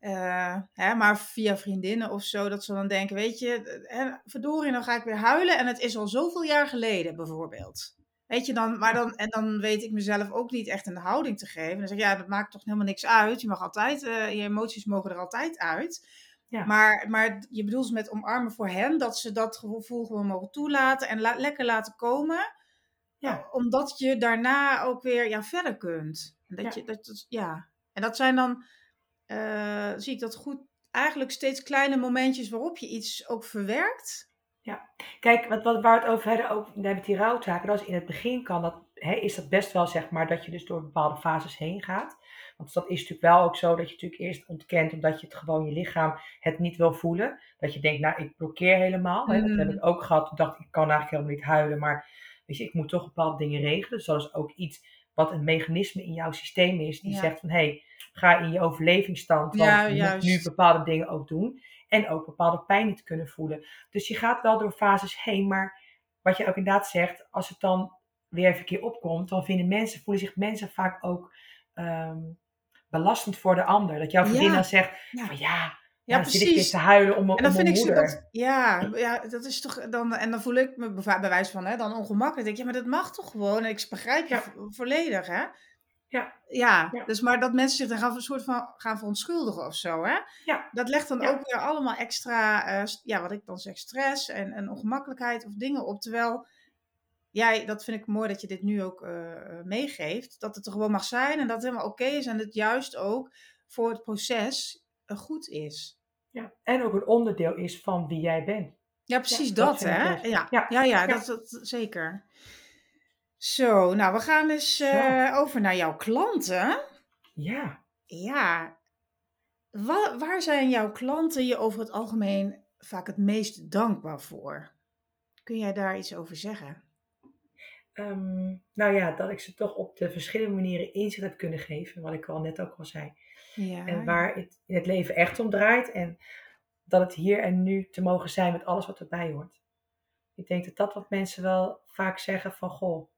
Uh, hè, maar via vriendinnen of zo, dat ze dan denken, weet je, hè, verdorie, dan ga ik weer huilen en het is al zoveel jaar geleden bijvoorbeeld. Weet je dan, maar dan, en dan weet ik mezelf ook niet echt een houding te geven. Dan zeg ik, ja, dat maakt toch helemaal niks uit. Je mag altijd, uh, je emoties mogen er altijd uit. Ja. Maar, maar je bedoelt met omarmen voor hen, dat ze dat gevoel gewoon mogen toelaten en lekker laten komen. Ja. Omdat je daarna ook weer ja, verder kunt. Dat ja. Je, dat, ja. En dat zijn dan, uh, zie ik dat goed, eigenlijk steeds kleine momentjes waarop je iets ook verwerkt. Ja, kijk, wat, wat, waar het over hebben, ook met die rouwtaken, dat is in het begin kan dat, hè, is dat best wel zeg maar dat je dus door bepaalde fases heen gaat. Want dat is natuurlijk wel ook zo dat je natuurlijk eerst ontkent omdat je het gewoon je lichaam het niet wil voelen. Dat je denkt, nou ik blokkeer helemaal. Hè. Dat heb ik mm. ook gehad. Ik dacht, ik kan eigenlijk helemaal niet huilen, maar weet je, ik moet toch bepaalde dingen regelen. Dus dat is ook iets wat een mechanisme in jouw systeem is die zegt van hé, hey, ga in je overlevingsstand, want ja, je moet nu bepaalde dingen ook doen. En ook bepaalde pijn niet kunnen voelen. Dus je gaat wel door fases heen, maar wat je ook inderdaad zegt, als het dan weer even een keer opkomt, dan vinden mensen, voelen zich mensen vaak ook ehm, belastend voor de ander. Dat jouw vriendin dan zegt van ja, ja, precies. zit ik weer te huilen om, en dan vind ik moeder. Dat, ja, ja, dat is toch dan. En dan voel ik me bij wijze van hè, dan ongemakkelijk. Denk je, ja, maar dat mag toch gewoon? En ik begrijp je volledig, hè? Ja. ja. dus maar dat mensen zich dan gaan een soort van gaan verontschuldigen of zo, hè? Ja. Dat legt dan ook weer allemaal extra, uh, ja, wat ik dan zeg, stress en, en ongemakkelijkheid of dingen op. Terwijl jij, dat vind ik mooi dat je dit nu ook uh, meegeeft, dat het er gewoon mag zijn en dat het helemaal oké is en het juist ook voor het proces goed is. Ja, en ook een onderdeel is van wie jij bent. Ja, precies dat, hè? Ja, ja, ja, ja, Dat, dat zeker. Zo, nou, we gaan eens uh, over naar jouw klanten. Ja. Ja. Waar, waar zijn jouw klanten je over het algemeen vaak het meest dankbaar voor? Kun jij daar iets over zeggen? Um, nou ja, dat ik ze toch op de verschillende manieren inzicht heb kunnen geven, wat ik al net ook al zei. Ja. En waar het in het leven echt om draait. En dat het hier en nu te mogen zijn met alles wat erbij hoort. Ik denk dat dat wat mensen wel vaak zeggen van goh.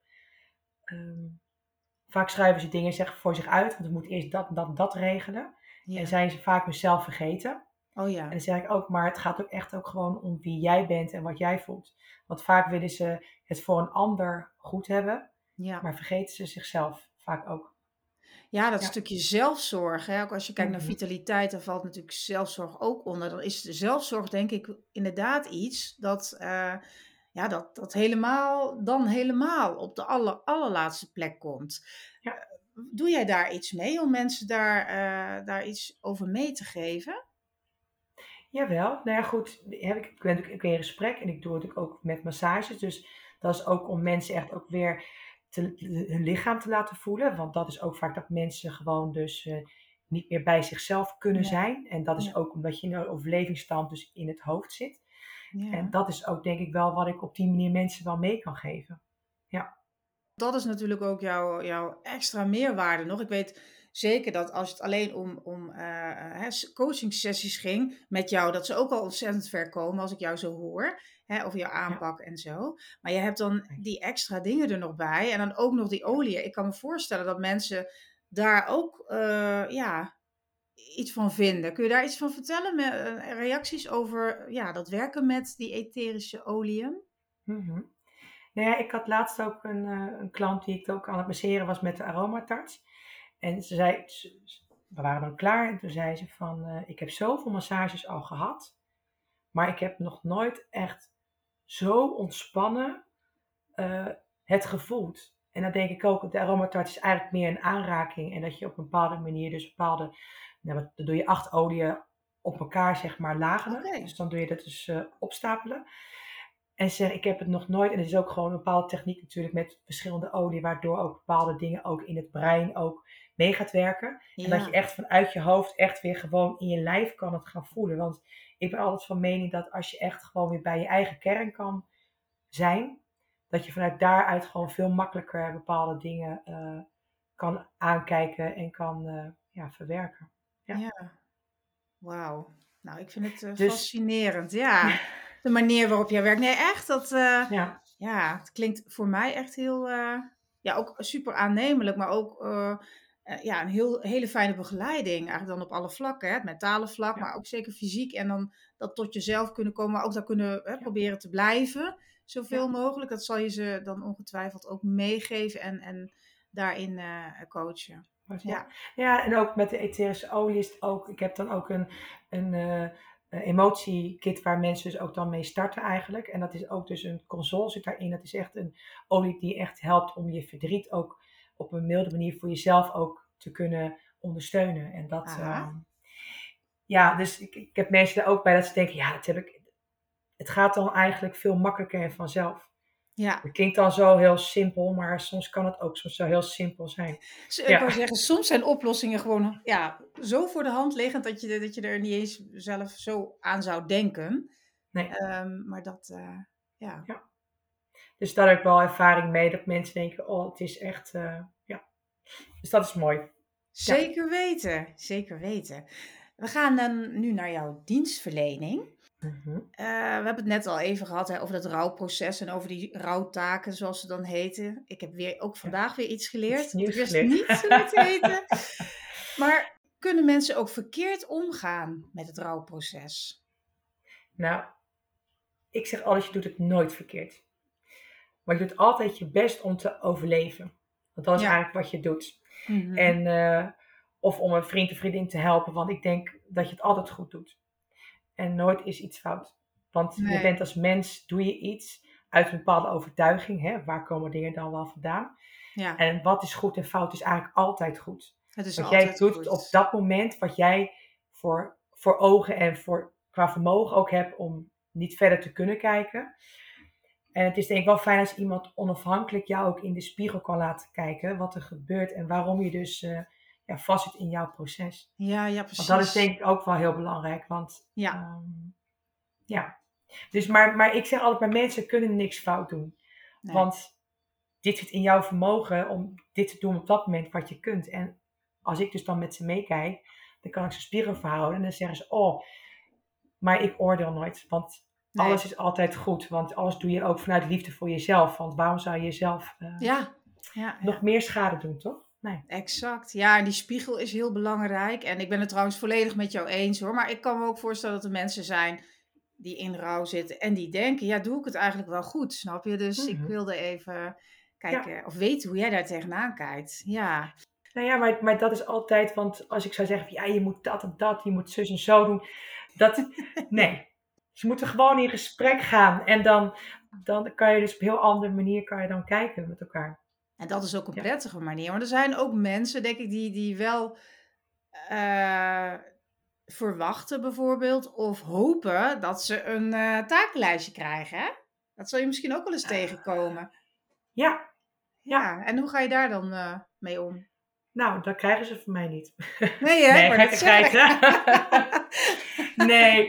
Um, vaak schrijven ze dingen zeggen voor zich uit, want ze moeten eerst dat, dat, dat regelen. En zijn ze vaak hunzelf vergeten. Oh ja. En dan zeg ik ook, maar het gaat ook echt ook gewoon om wie jij bent en wat jij voelt. Want vaak willen ze het voor een ander goed hebben, ja. maar vergeten ze zichzelf vaak ook. Ja, dat stukje zelfzorg. Hè? Ook als je kijkt naar mhm. vitaliteit, dan valt natuurlijk zelfzorg ook onder. Dan is de zelfzorg denk ik inderdaad iets dat, uh, ja, dat, dat helemaal, dan helemaal op de aller, allerlaatste plek komt. Ja. Eh, doe jij daar iets mee om mensen daar, uh, daar iets over mee te geven? Jawel, nou ja goed, ik ben natuurlijk ik in gesprek en ik doe het ook met massages. Dus dat is ook om mensen echt ook weer te, hun lichaam te laten voelen. Want dat is ook vaak dat mensen gewoon dus uh, niet meer bij zichzelf kunnen zijn. En dat is ook omdat je in een overlevingsstand dus in het hoofd zit. Ja. En dat is ook denk ik wel wat ik op die manier mensen wel mee kan geven. Ja. Dat is natuurlijk ook jouw, jouw extra meerwaarde nog. Ik weet zeker dat als het alleen om, om uh, coaching sessies ging met jou, dat ze ook al ontzettend ver komen als ik jou zo hoor. Hè, over jouw aanpak en zo. Maar je hebt dan die extra dingen er nog bij. En dan ook nog die olie. Ik kan me voorstellen dat mensen daar ook uh, ja, iets van vinden. Kun je daar iets van vertellen? Met, uh, reacties over ja, dat werken met die etherische oliën? Mm -hmm. Nou ja, ik had laatst ook een, uh, een klant die ik ook aan het masseren was met de aromatarts. En ze zei, we waren dan klaar en toen zei ze van, ik heb zoveel massages al gehad. Maar ik heb nog nooit echt zo ontspannen uh, het gevoeld. En dan denk ik ook, de aromatart is eigenlijk meer een aanraking. En dat je op een bepaalde manier dus bepaalde, nou, dan doe je acht oliën op elkaar zeg maar lageren. Dus dan doe je dat dus uh, opstapelen. En zeg, ik heb het nog nooit, en het is ook gewoon een bepaalde techniek natuurlijk met verschillende olie, waardoor ook bepaalde dingen ook in het brein ook mee gaat werken. En dat je echt vanuit je hoofd echt weer gewoon in je lijf kan het gaan voelen. Want ik ben altijd van mening dat als je echt gewoon weer bij je eigen kern kan zijn, dat je vanuit daaruit gewoon veel makkelijker bepaalde dingen uh, kan aankijken en kan uh, ja, verwerken. Ja. ja. Wauw. Nou, ik vind het uh, dus, fascinerend. Ja, de manier waarop jij werkt. Nee, echt. Dat, ja. ja, het klinkt voor mij echt heel, ja, ook super aannemelijk, maar ook eh, ja, een heel, hele fijne begeleiding. Eigenlijk dan op alle vlakken. Hè? Het mentale vlak, Ja. maar ook zeker fysiek. En dan dat tot jezelf kunnen komen, maar ook daar kunnen hè, proberen te blijven. Zoveel mogelijk. Dat zal je ze dan ongetwijfeld ook meegeven en, en daarin eh, coachen. Ja. Ja. en ook met de etherische olie is het ook. Ik heb dan ook een, een eh, emotiekit waar mensen dus ook dan mee starten eigenlijk. En dat is ook dus een console zit daarin. Dat is echt een olie die echt helpt om je verdriet ook op een milde manier voor jezelf ook te kunnen ondersteunen. En dat, ehm, ja, dus ik, ik heb mensen er ook bij dat ze denken, ja, dat heb ik. Het gaat dan eigenlijk veel makkelijker en vanzelf. Ja, Het klinkt dan zo heel simpel, maar soms kan het ook soms zo heel simpel zijn. ik Ja. wou zeggen, soms zijn oplossingen gewoon ja, zo voor de hand liggend dat je, dat je er niet eens zelf zo aan zou denken. Nee. Ehm, maar dat, eh, ja. Dus daar heb ik wel ervaring mee dat mensen denken, oh, het is echt, eh, ja. Dus dat is mooi. Zeker weten, zeker weten. We gaan dan nu naar jouw dienstverlening. Mhm. Eh, we hebben het net al even gehad hè, over dat rouwproces en over die rouwtaken, zoals ze dan heten. Ik heb weer, ook vandaag weer iets geleerd. Ik wist niet hoe het heette. Maar kunnen mensen ook verkeerd omgaan met het rouwproces? Nou, ik zeg altijd, je doet het nooit verkeerd. Maar je doet altijd je best om te overleven. Want dat is Ja. eigenlijk wat je doet. Mhm. En, eh, of om een vriend of vriendin te helpen, want ik denk dat je het altijd goed doet. En nooit is iets fout. Want je bent als mens, doe je iets uit een bepaalde overtuiging. Hè? Waar komen dingen dan wel vandaan? ja, En wat is goed en fout is eigenlijk altijd goed. het is Wat jij doet goed. op dat moment, wat jij voor, voor ogen en voor, qua vermogen ook hebt om niet verder te kunnen kijken. En het is denk ik wel fijn als iemand onafhankelijk jou ook in de spiegel kan laten kijken wat er gebeurt en waarom je dus eh ja, vast zit in jouw proces. Ja, ja, precies. Want dat is denk ik ook wel heel belangrijk, want Ja, ehm, ja. Dus maar, maar ik zeg altijd, maar mensen kunnen niks fout doen. nee. Want dit zit in jouw vermogen om dit te doen op dat moment wat je kunt. En als ik dus dan met ze meekijk, dan kan ik ze spieren verhouden. En dan zeggen ze, oh, maar ik oordeel nooit. Want Nee. alles is altijd goed. Want alles doe je ook vanuit liefde voor jezelf. Want waarom zou je jezelf eh, Ja, ja, nog ja. meer schade doen, toch? Nee. Exact. Ja, en die spiegel is heel belangrijk. En ik ben het trouwens volledig met jou eens hoor. Maar ik kan me ook voorstellen dat er mensen zijn die in rouw zitten en die denken, ja, doe ik het eigenlijk wel goed, snap je? Dus ik Mhm. wilde even kijken of weten hoe jij daar tegenaan kijkt. Ja, Nou ja, maar, maar dat is altijd, want als ik zou zeggen, ja, je moet dat en dat, je moet zus en zo doen. Dat, nee. Ze moeten gewoon in gesprek gaan. En dan, dan kan je dus op een heel andere manier kan je dan kijken met elkaar. en dat is ook een Ja. prettige manier. Maar er zijn ook mensen, denk ik, die, die wel eh, verwachten bijvoorbeeld of hopen dat ze een eh, takenlijstje krijgen. Hè? Dat zal je misschien ook wel eens tegenkomen. Ja, Ja, en hoe ga je daar dan eh, mee om? Nou, dat krijgen ze van mij niet. Nee, hè? Nee, Maar dat gekkigheid. nee,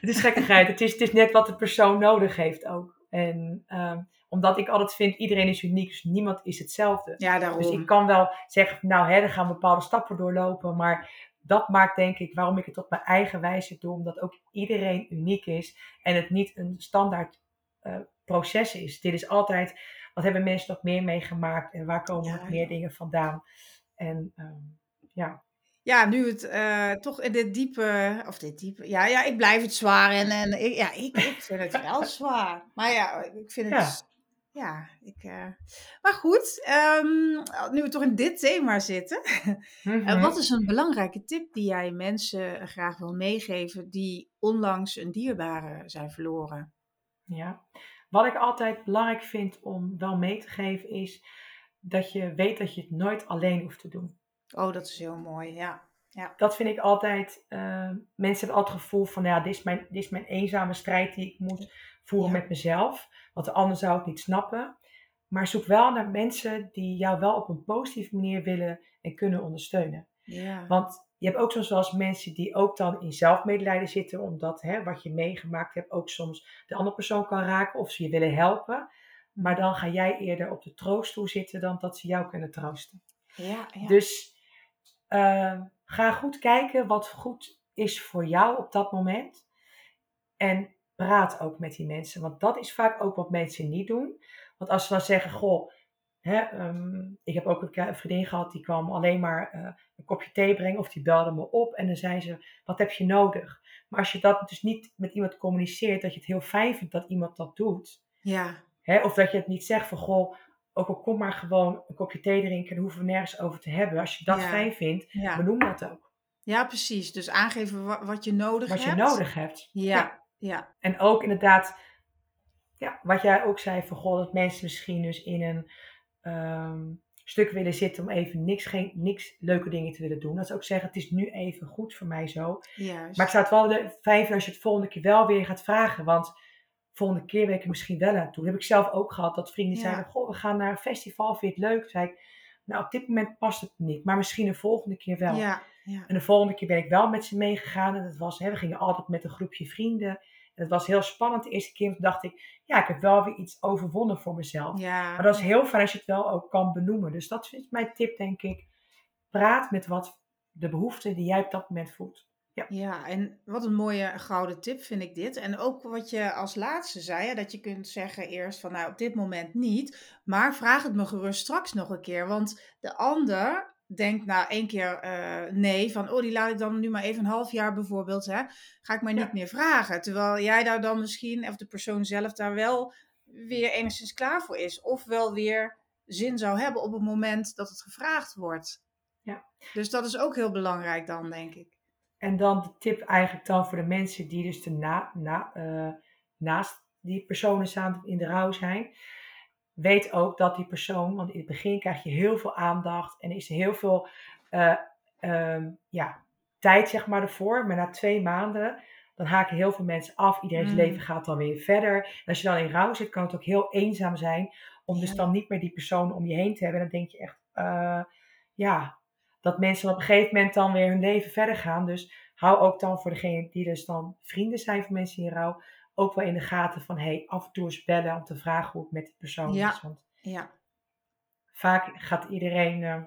het is gekkigheid. Het is, het is net wat de persoon nodig heeft ook. En ehm, omdat ik altijd vind, iedereen is uniek, dus niemand is hetzelfde. Ja, daarom. Dus ik kan wel zeggen, nou, hè, er gaan bepaalde stappen doorlopen, maar dat maakt denk ik waarom ik het op mijn eigen wijze doe, omdat ook iedereen uniek is en het niet een standaard eh, proces is. Dit is altijd, wat hebben mensen nog meer meegemaakt en waar komen Ja, nog meer ja. dingen vandaan? En ehm, ja, Ja, nu het eh, toch in dit diepe, of dit diepe, ja, ja, ik blijf het zwaar en, en ik, ja, ik, ik vind het wel zwaar. Maar ja, ik vind het, ja, ik, eh, maar goed, ehm, nu we toch in dit thema zitten, eh, wat is een belangrijke tip die jij mensen graag wil meegeven die onlangs een dierbare zijn verloren? Ja. Wat ik altijd belangrijk vind om wel mee te geven is dat je weet dat je het nooit alleen hoeft te doen. Oh, dat is heel mooi, ja. Dat vind ik altijd, eh, mensen hebben altijd het gevoel van ja, dit is, mijn, dit is mijn eenzame strijd die ik moet voeren Ja. met mezelf. Want de ander zou het niet snappen. Maar zoek wel naar mensen die jou wel op een positieve manier willen en kunnen ondersteunen. Ja, Want je hebt ook soms wel eens mensen die ook dan in zelfmedelijden zitten, omdat hè, wat je meegemaakt hebt ook soms de andere persoon kan raken of ze je willen helpen. Maar dan ga jij eerder op de trooststoel zitten dan dat ze jou kunnen troosten. ja, ja. Dus eh, ga goed kijken wat goed is voor jou op dat moment. En praat ook met die mensen. Want dat is vaak ook wat mensen niet doen. Want als ze dan zeggen, goh, hè, ehm, ik heb ook een vriendin gehad die kwam alleen maar eh, een kopje thee brengen of die belde me op en dan zei ze, wat heb je nodig? Maar als je dat dus niet met iemand communiceert, dat je het heel fijn vindt dat iemand dat doet. Ja. Hè, of dat je het niet zegt van, goh, ook al kom maar gewoon een kopje thee drinken, daar hoeven we nergens over te hebben. Als je dat Ja. fijn vindt, Ja. benoem dat ook. ja, precies. Dus aangeven wa- wat je nodig Wat je hebt. nodig hebt. Ja, ja. En ook inderdaad, ja, wat jij ook zei van goh, dat mensen misschien dus in een ehm, stuk willen zitten om even niks, geen, niks leuke dingen te willen doen. Dat ze ook zeggen, het is nu even goed voor mij zo. Juist. Maar ik zou het wel fijn vinden als je het volgende keer wel weer gaat vragen. Want volgende keer ben ik er misschien wel aan toe. Dat heb ik zelf ook gehad, dat vrienden Ja. zeiden, goh, we gaan naar een festival, vind je het leuk? Zei ik, nou op dit moment past het niet, maar misschien een volgende keer wel. Ja, ja. En de volgende keer ben ik wel met ze meegegaan. En dat was, hè, we gingen altijd met een groepje vrienden. En het was heel spannend de eerste keer. Toen dacht ik, ja, ik heb wel weer iets overwonnen voor mezelf. ja. Maar dat is heel fijn als je het wel ook kan benoemen. Dus dat is mijn tip, denk ik. Praat met wat de behoeften die jij op dat moment voelt. Ja, en wat een mooie gouden tip vind ik dit. En ook wat je als laatste zei, hè, dat je kunt zeggen eerst van nou op dit moment niet, maar vraag het me gerust straks nog een keer. Want de ander denkt na één keer eh, nee, van oh die laat ik dan nu maar even een half jaar bijvoorbeeld, hè, ga ik maar niet Ja. meer vragen. Terwijl jij daar dan misschien, of de persoon zelf daar wel weer enigszins klaar voor is. Of wel weer zin zou hebben op het moment dat het gevraagd wordt. Ja. Dus dat is ook heel belangrijk dan, denk ik. En dan de tip eigenlijk dan voor de mensen die dus de na, na, eh, naast die personen staan in de rouw zijn. Weet ook dat die persoon, want in het begin krijg je heel veel aandacht en is er heel veel eh, ehm, ja, tijd zeg maar ervoor. Maar na twee maanden, dan haken heel veel mensen af. Iedereen's Mm. leven gaat dan weer verder. En als je dan in rouw zit, kan het ook heel eenzaam zijn. Om dus dan niet meer die persoon om je heen te hebben. En dan denk je echt, eh, ja, dat mensen op een gegeven moment dan weer hun leven verder gaan. Dus hou ook dan voor degene die dus dan vrienden zijn van mensen in rouw, ook wel in de gaten van hey, af en toe eens bellen om te vragen hoe het met die persoon Ja. is. Want Ja. vaak gaat iedereen eh,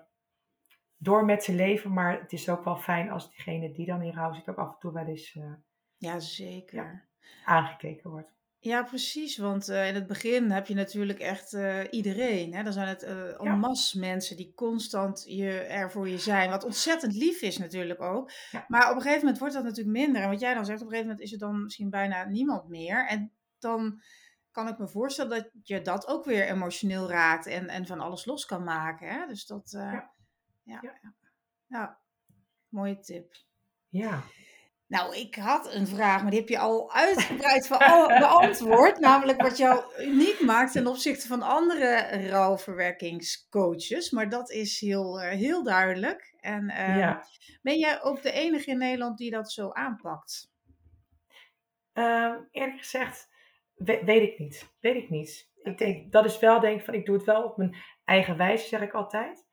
door met zijn leven, maar het is ook wel fijn als diegene die dan in rouw zit ook af en toe wel eens eh, Ja, zeker. aangekeken wordt. Ja, precies. Want eh, in het begin heb je natuurlijk echt eh, iedereen. Hè? Dan zijn het eh en masse mensen die constant je, er voor je zijn. Wat ontzettend lief is natuurlijk ook. Ja. Maar op een gegeven moment wordt dat natuurlijk minder. En wat jij dan zegt, op een gegeven moment is er dan misschien bijna niemand meer. En dan kan ik me voorstellen dat je dat ook weer emotioneel raakt. En, en van alles los kan maken. Hè? Dus dat... Ja. Ja. Ja. ja, mooie tip. Ja, Nou, ik had een vraag, maar die heb je al uitgebreid beantwoord. Namelijk wat jou uniek maakt ten opzichte van andere rouwverwerkingscoaches. Maar dat is heel, eh, heel duidelijk. En ehm, ja. ben jij ook de enige in Nederland die dat zo aanpakt? Ehm, eerlijk gezegd, we- weet ik niet. Weet ik niet. Ik denk, dat is wel, denk ik, van ik doe het wel op mijn eigen wijze, zeg ik altijd.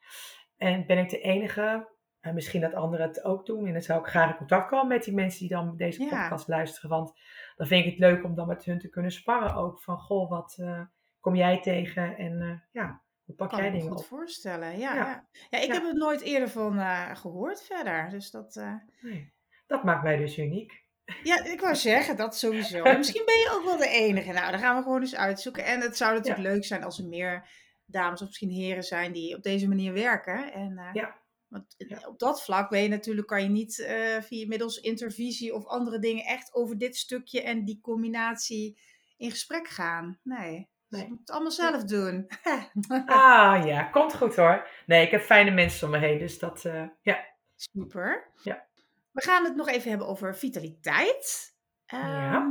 En ben ik de enige, en misschien dat anderen het ook doen. En dan zou ik graag in contact komen met die mensen die dan deze Ja. podcast luisteren. Want dan vind ik het leuk om dan met hun te kunnen sparren ook. Van, goh, wat eh, kom jij tegen? En eh, ja, hoe pak Kan jij ik me dingen goed op? voorstellen. Ja, Ja. ja. ik heb het nooit eerder van eh, gehoord verder. Dus dat, Nee. Dat maakt mij dus uniek. Ja, ik wou zeggen, dat sowieso. En misschien ben je ook wel de enige. Nou, dan gaan we gewoon eens uitzoeken. En het zou natuurlijk leuk zijn als er meer dames of misschien heren zijn die op deze manier werken. En, Ja. Want Ja. op dat vlak ben je natuurlijk, kan je niet eh, via middels intervisie of andere dingen echt over dit stukje en die combinatie in gesprek gaan. Nee. Dus Nee. je moet het allemaal zelf doen. Ah ja, komt goed hoor. Nee, ik heb fijne mensen om me heen. Dus dat, eh, ja. Super. Ja. We gaan het nog even hebben over vitaliteit. Ja. Ehm,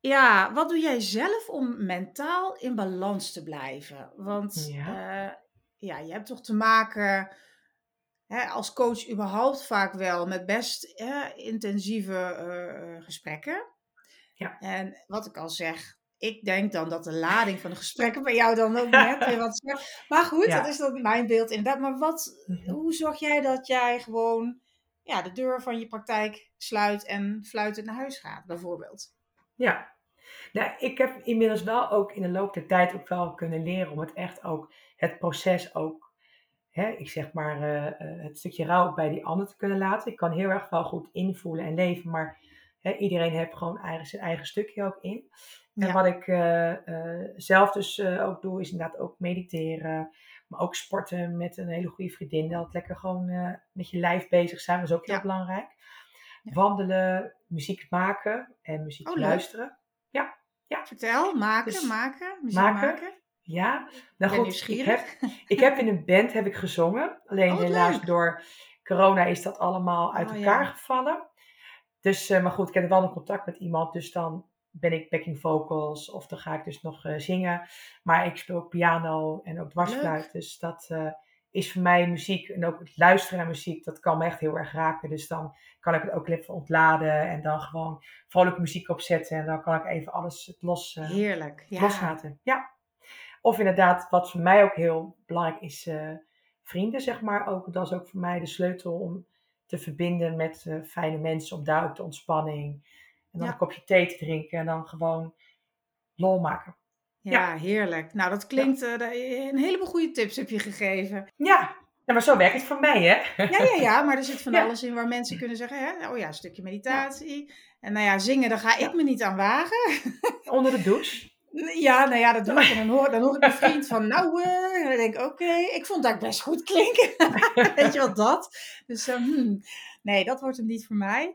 ja, wat doe jij zelf om mentaal in balans te blijven? Want Ja. ja, ja je hebt toch te maken hè, als coach überhaupt vaak wel met best hè, intensieve eh, gesprekken. Ja. En wat ik al zeg, ik denk dan dat de lading van de gesprekken bij jou dan ook net weer wat Maar goed, Ja. dat is dan mijn beeld inderdaad. Maar wat, Mhm. hoe zorg jij dat jij gewoon ja, de deur van je praktijk sluit en fluitend naar huis gaat, bijvoorbeeld? Ja. Nou, ik heb inmiddels wel ook in de loop der tijd ook wel kunnen leren om het echt ook, het proces ook, hè, ik zeg maar, eh, eh, het stukje rouw bij die ander te kunnen laten. Ik kan heel erg wel goed invoelen en leven, maar Hè, iedereen heeft gewoon eigen, zijn eigen stukje ook in. En Ja. wat ik eh, zelf dus ook doe, is inderdaad ook mediteren. Maar ook sporten met een hele goede vriendin. Dat lekker gewoon met je lijf bezig zijn, dat is ook heel Ja. belangrijk. Ja. Wandelen, muziek maken en muziek Oh, luisteren. Vertel, maken, Dus maken, muziek maken. maken. Ja, nou ben goed, ik heb, ik heb in een band heb ik gezongen. Alleen Oh, helaas leuk. door corona is dat allemaal uit Oh, elkaar ja. gevallen. Dus, eh, maar goed, ik heb wel nog contact met iemand. Dus dan ben ik backing vocals of dan ga ik dus nog eh, zingen. Maar ik speel ook piano en ook dwarsfluit. Dus dat eh, is voor mij muziek. En ook het luisteren naar muziek, dat kan me echt heel erg raken. Dus dan kan ik het ook even ontladen en dan gewoon vrolijke muziek opzetten. En dan kan ik even alles het los, Heerlijk. Ja. loslaten. Ja. Of inderdaad, wat voor mij ook heel belangrijk is, eh, vrienden, zeg maar. Ook, dat is ook voor mij de sleutel om te verbinden met eh, fijne mensen. Om daar ook de ontspanning. En dan Ja. een kopje thee te drinken en dan gewoon lol maken. Ja, heerlijk. Nou, dat klinkt eh, een heleboel goede tips heb je gegeven. Ja, ja maar zo werkt het voor mij, hè? Ja, ja, ja, maar er zit van alles in waar mensen kunnen zeggen, hè? oh ja, een stukje meditatie. En nou ja, zingen, daar ga ik me niet aan wagen. Onder de douche. Ja, nou ja, dat doe ik. En dan hoor, dan hoor ik mijn vriend van, nou, eh, en dan denk ik, oké, ik vond dat best goed klinken. Weet je wat dat? Dus, eh, hmm, nee, dat wordt hem niet voor mij.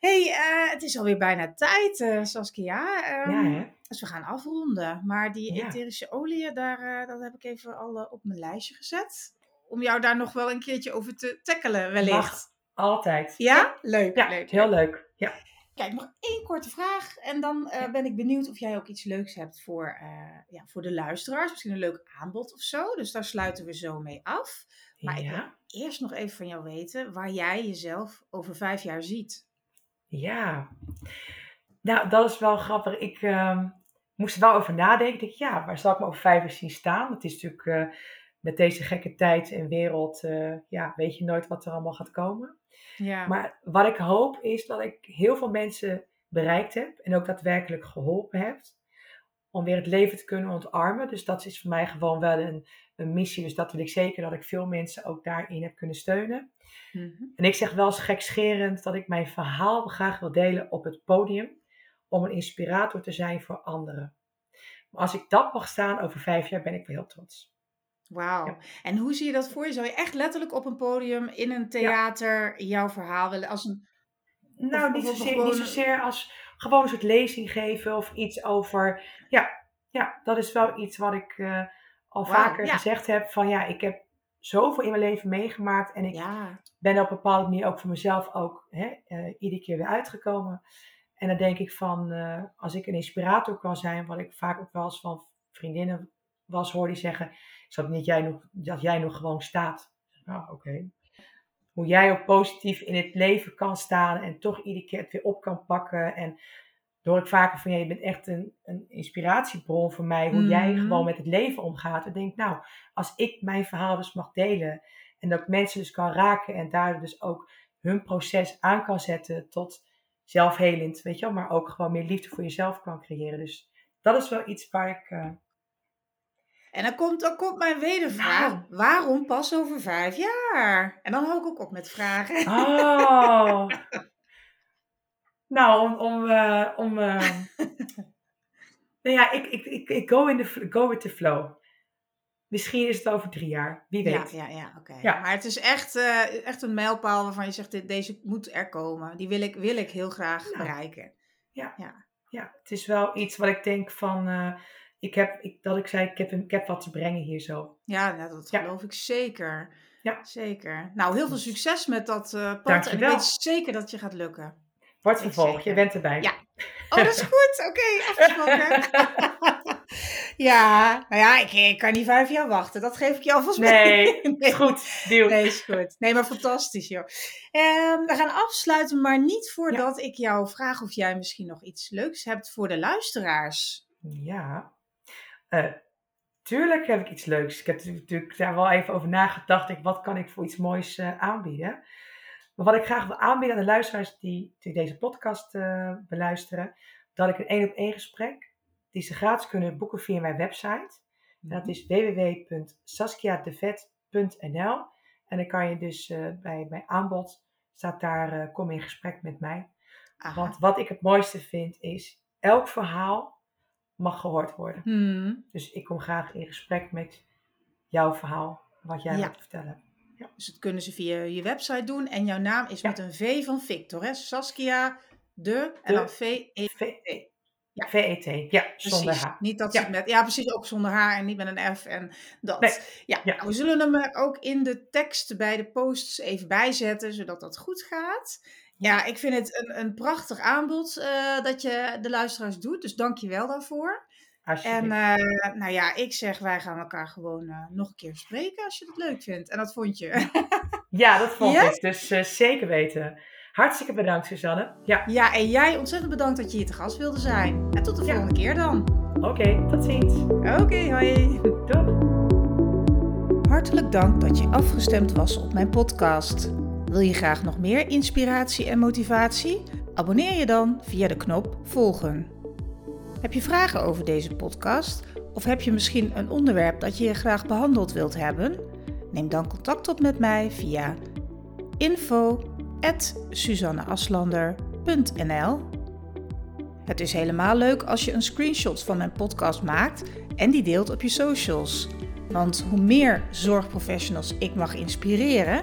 hey, eh, het is alweer bijna tijd, Saskia. Ehm, Ja? Dus we gaan afronden. Maar die Ja. etherische olie, daar, dat heb ik even al op mijn lijstje gezet. Om jou daar nog wel een keertje over te tackelen, wellicht. Mag. Altijd. Ja? Leuk, Ja, leuk. heel leuk. Ja. Kijk, nog één korte vraag. En dan eh, ben ik benieuwd of jij ook iets leuks hebt voor, eh, ja, voor de luisteraars. Misschien een leuk aanbod of zo. Dus daar sluiten we zo mee af. Maar ik wil eerst nog even van jou weten waar jij jezelf over vijf jaar ziet. Ja. Nou, dat is wel grappig. Ik ehm, moest er wel over nadenken. Ik denk, ja, waar zal ik me over vijf jaar zien staan? Het is natuurlijk eh, met deze gekke tijd en wereld, eh, ja, weet je nooit wat er allemaal gaat komen. Ja. Maar wat ik hoop is dat ik heel veel mensen bereikt heb en ook daadwerkelijk geholpen heb om weer het leven te kunnen ontarmen. Dus dat is voor mij gewoon wel een, een missie. Dus dat wil ik zeker dat ik veel mensen ook daarin heb kunnen steunen. Mhm. En ik zeg wel eens gekscherend dat ik mijn verhaal graag wil delen op het podium. Om een inspirator te zijn voor anderen. Maar als ik dat mag staan over vijf jaar, ben ik wel heel trots. Wauw. Ja. En hoe zie je dat voor je? Zou je echt letterlijk op een podium, in een theater, jouw verhaal willen? Als een, Nou, Of- niet, zozeer, gewoon- niet zozeer als gewoon een soort lezing geven of iets over. Ja, ja dat is wel iets wat ik eh, al vaker ja. gezegd heb. Van ja, ik heb zoveel in mijn leven meegemaakt. En ik ben op een bepaalde manier ook voor mezelf ook hè, eh, iedere keer weer uitgekomen. En dan denk ik van, eh, als ik een inspirator kan zijn, wat ik vaak ook wel eens van vriendinnen was hoor die zeggen, is dat niet jij nog, dat jij nog gewoon staat. Nou, oké. Hoe jij ook positief in het leven kan staan en toch iedere keer het weer op kan pakken. En door ik vaker van, ja, je bent echt een, een inspiratiebron voor mij, hoe jij Mhm. gewoon met het leven omgaat. En denk nou, als ik mijn verhaal dus mag delen en dat ik mensen dus kan raken en daardoor dus ook hun proces aan kan zetten tot zelfhelend, weet je wel, maar ook gewoon meer liefde voor jezelf kan creëren. Dus dat is wel iets waar ik. eh, En dan komt, dan komt mijn wedervraag. Nou. Waarom pas over vijf jaar? En dan hou ik ook op met vragen. Oh! nou, om. om, om eh, nou ja, ik, ik, ik, ik go, in the, go with the flow. Misschien is het over drie jaar, wie Ja, weet. ja, ja, oké. Ja. Maar het is echt, eh, echt een mijlpaal waarvan je zegt, dit, deze moet er komen. Die wil ik, wil ik heel graag Ja. bereiken. Ja, het is wel iets wat ik denk van. Ik heb, ik, dat ik zei, ik heb, ik heb wat te brengen hier zo. Ja, nou, dat Ja. geloof ik zeker. Ja. Zeker. Nou, heel veel succes met dat eh pad. En ik weet zeker dat je gaat lukken. Wordt zeker. je bent erbij. Ja. Oh, dat is goed. Oké, afgesproken. ja, nou ja, ik, ik kan niet vijf jaar wachten. Dat geef ik je alvast Nee, mee. is goed. Deal. Nee, is goed. Nee, maar fantastisch, joh. Ehm, we gaan afsluiten, maar niet voordat ik jou vraag of jij misschien nog iets leuks hebt voor de luisteraars. Ja. Eh, tuurlijk heb ik iets leuks. Ik heb natuurlijk daar wel even over nagedacht. Ik, wat kan ik voor iets moois eh, aanbieden? Maar wat ik graag wil aanbieden aan de luisteraars die, die deze podcast eh, beluisteren, dat ik een één op één gesprek, die ze gratis kunnen boeken via mijn website. En dat is www.saskiadevet.nl En dan kan je dus bij, bij aanbod, staat daar, kom in gesprek met mij. Aha. Want wat ik het mooiste vind is, elk verhaal mag gehoord worden. Hmm. Dus ik kom graag in gesprek met jouw verhaal, wat jij Ja. te vertellen. Dus dat kunnen ze via je website doen. En jouw naam is Ja. met een V van Victor, hè? Saskia de, en dan V-E. V- Ja. VET, ja, zonder. H. Niet dat Ja. met, ja, precies, ook zonder haar en niet met een F en dat. Nee. Ja, Ja. nou, we zullen hem er ook in de tekst bij de posts even bijzetten, zodat dat goed gaat. Ja, ik vind het een, een prachtig aanbod eh, dat je de luisteraars doet, dus dank je wel daarvoor. En eh, nou ja, ik zeg, wij gaan elkaar gewoon eh, nog een keer spreken als je het leuk vindt. En dat vond je. ja, dat vond ik. Dus eh, zeker weten. Hartstikke bedankt, Suzanne. Ja, ja, en jij ontzettend bedankt dat je hier te gast wilde zijn. En tot de Ja. volgende keer dan. oké. tot ziens. Oké, hoi. Doei. Hartelijk dank dat je afgestemd was op mijn podcast. Wil je graag nog meer inspiratie en motivatie? Abonneer je dan via de knop volgen. Heb je vragen over deze podcast? Of heb je misschien een onderwerp dat je graag behandeld wilt hebben? Neem dan contact op met mij via info@suzanneaslander.nl. Het is helemaal leuk als je een screenshot van mijn podcast maakt en die deelt op je socials. Want hoe meer zorgprofessionals ik mag inspireren,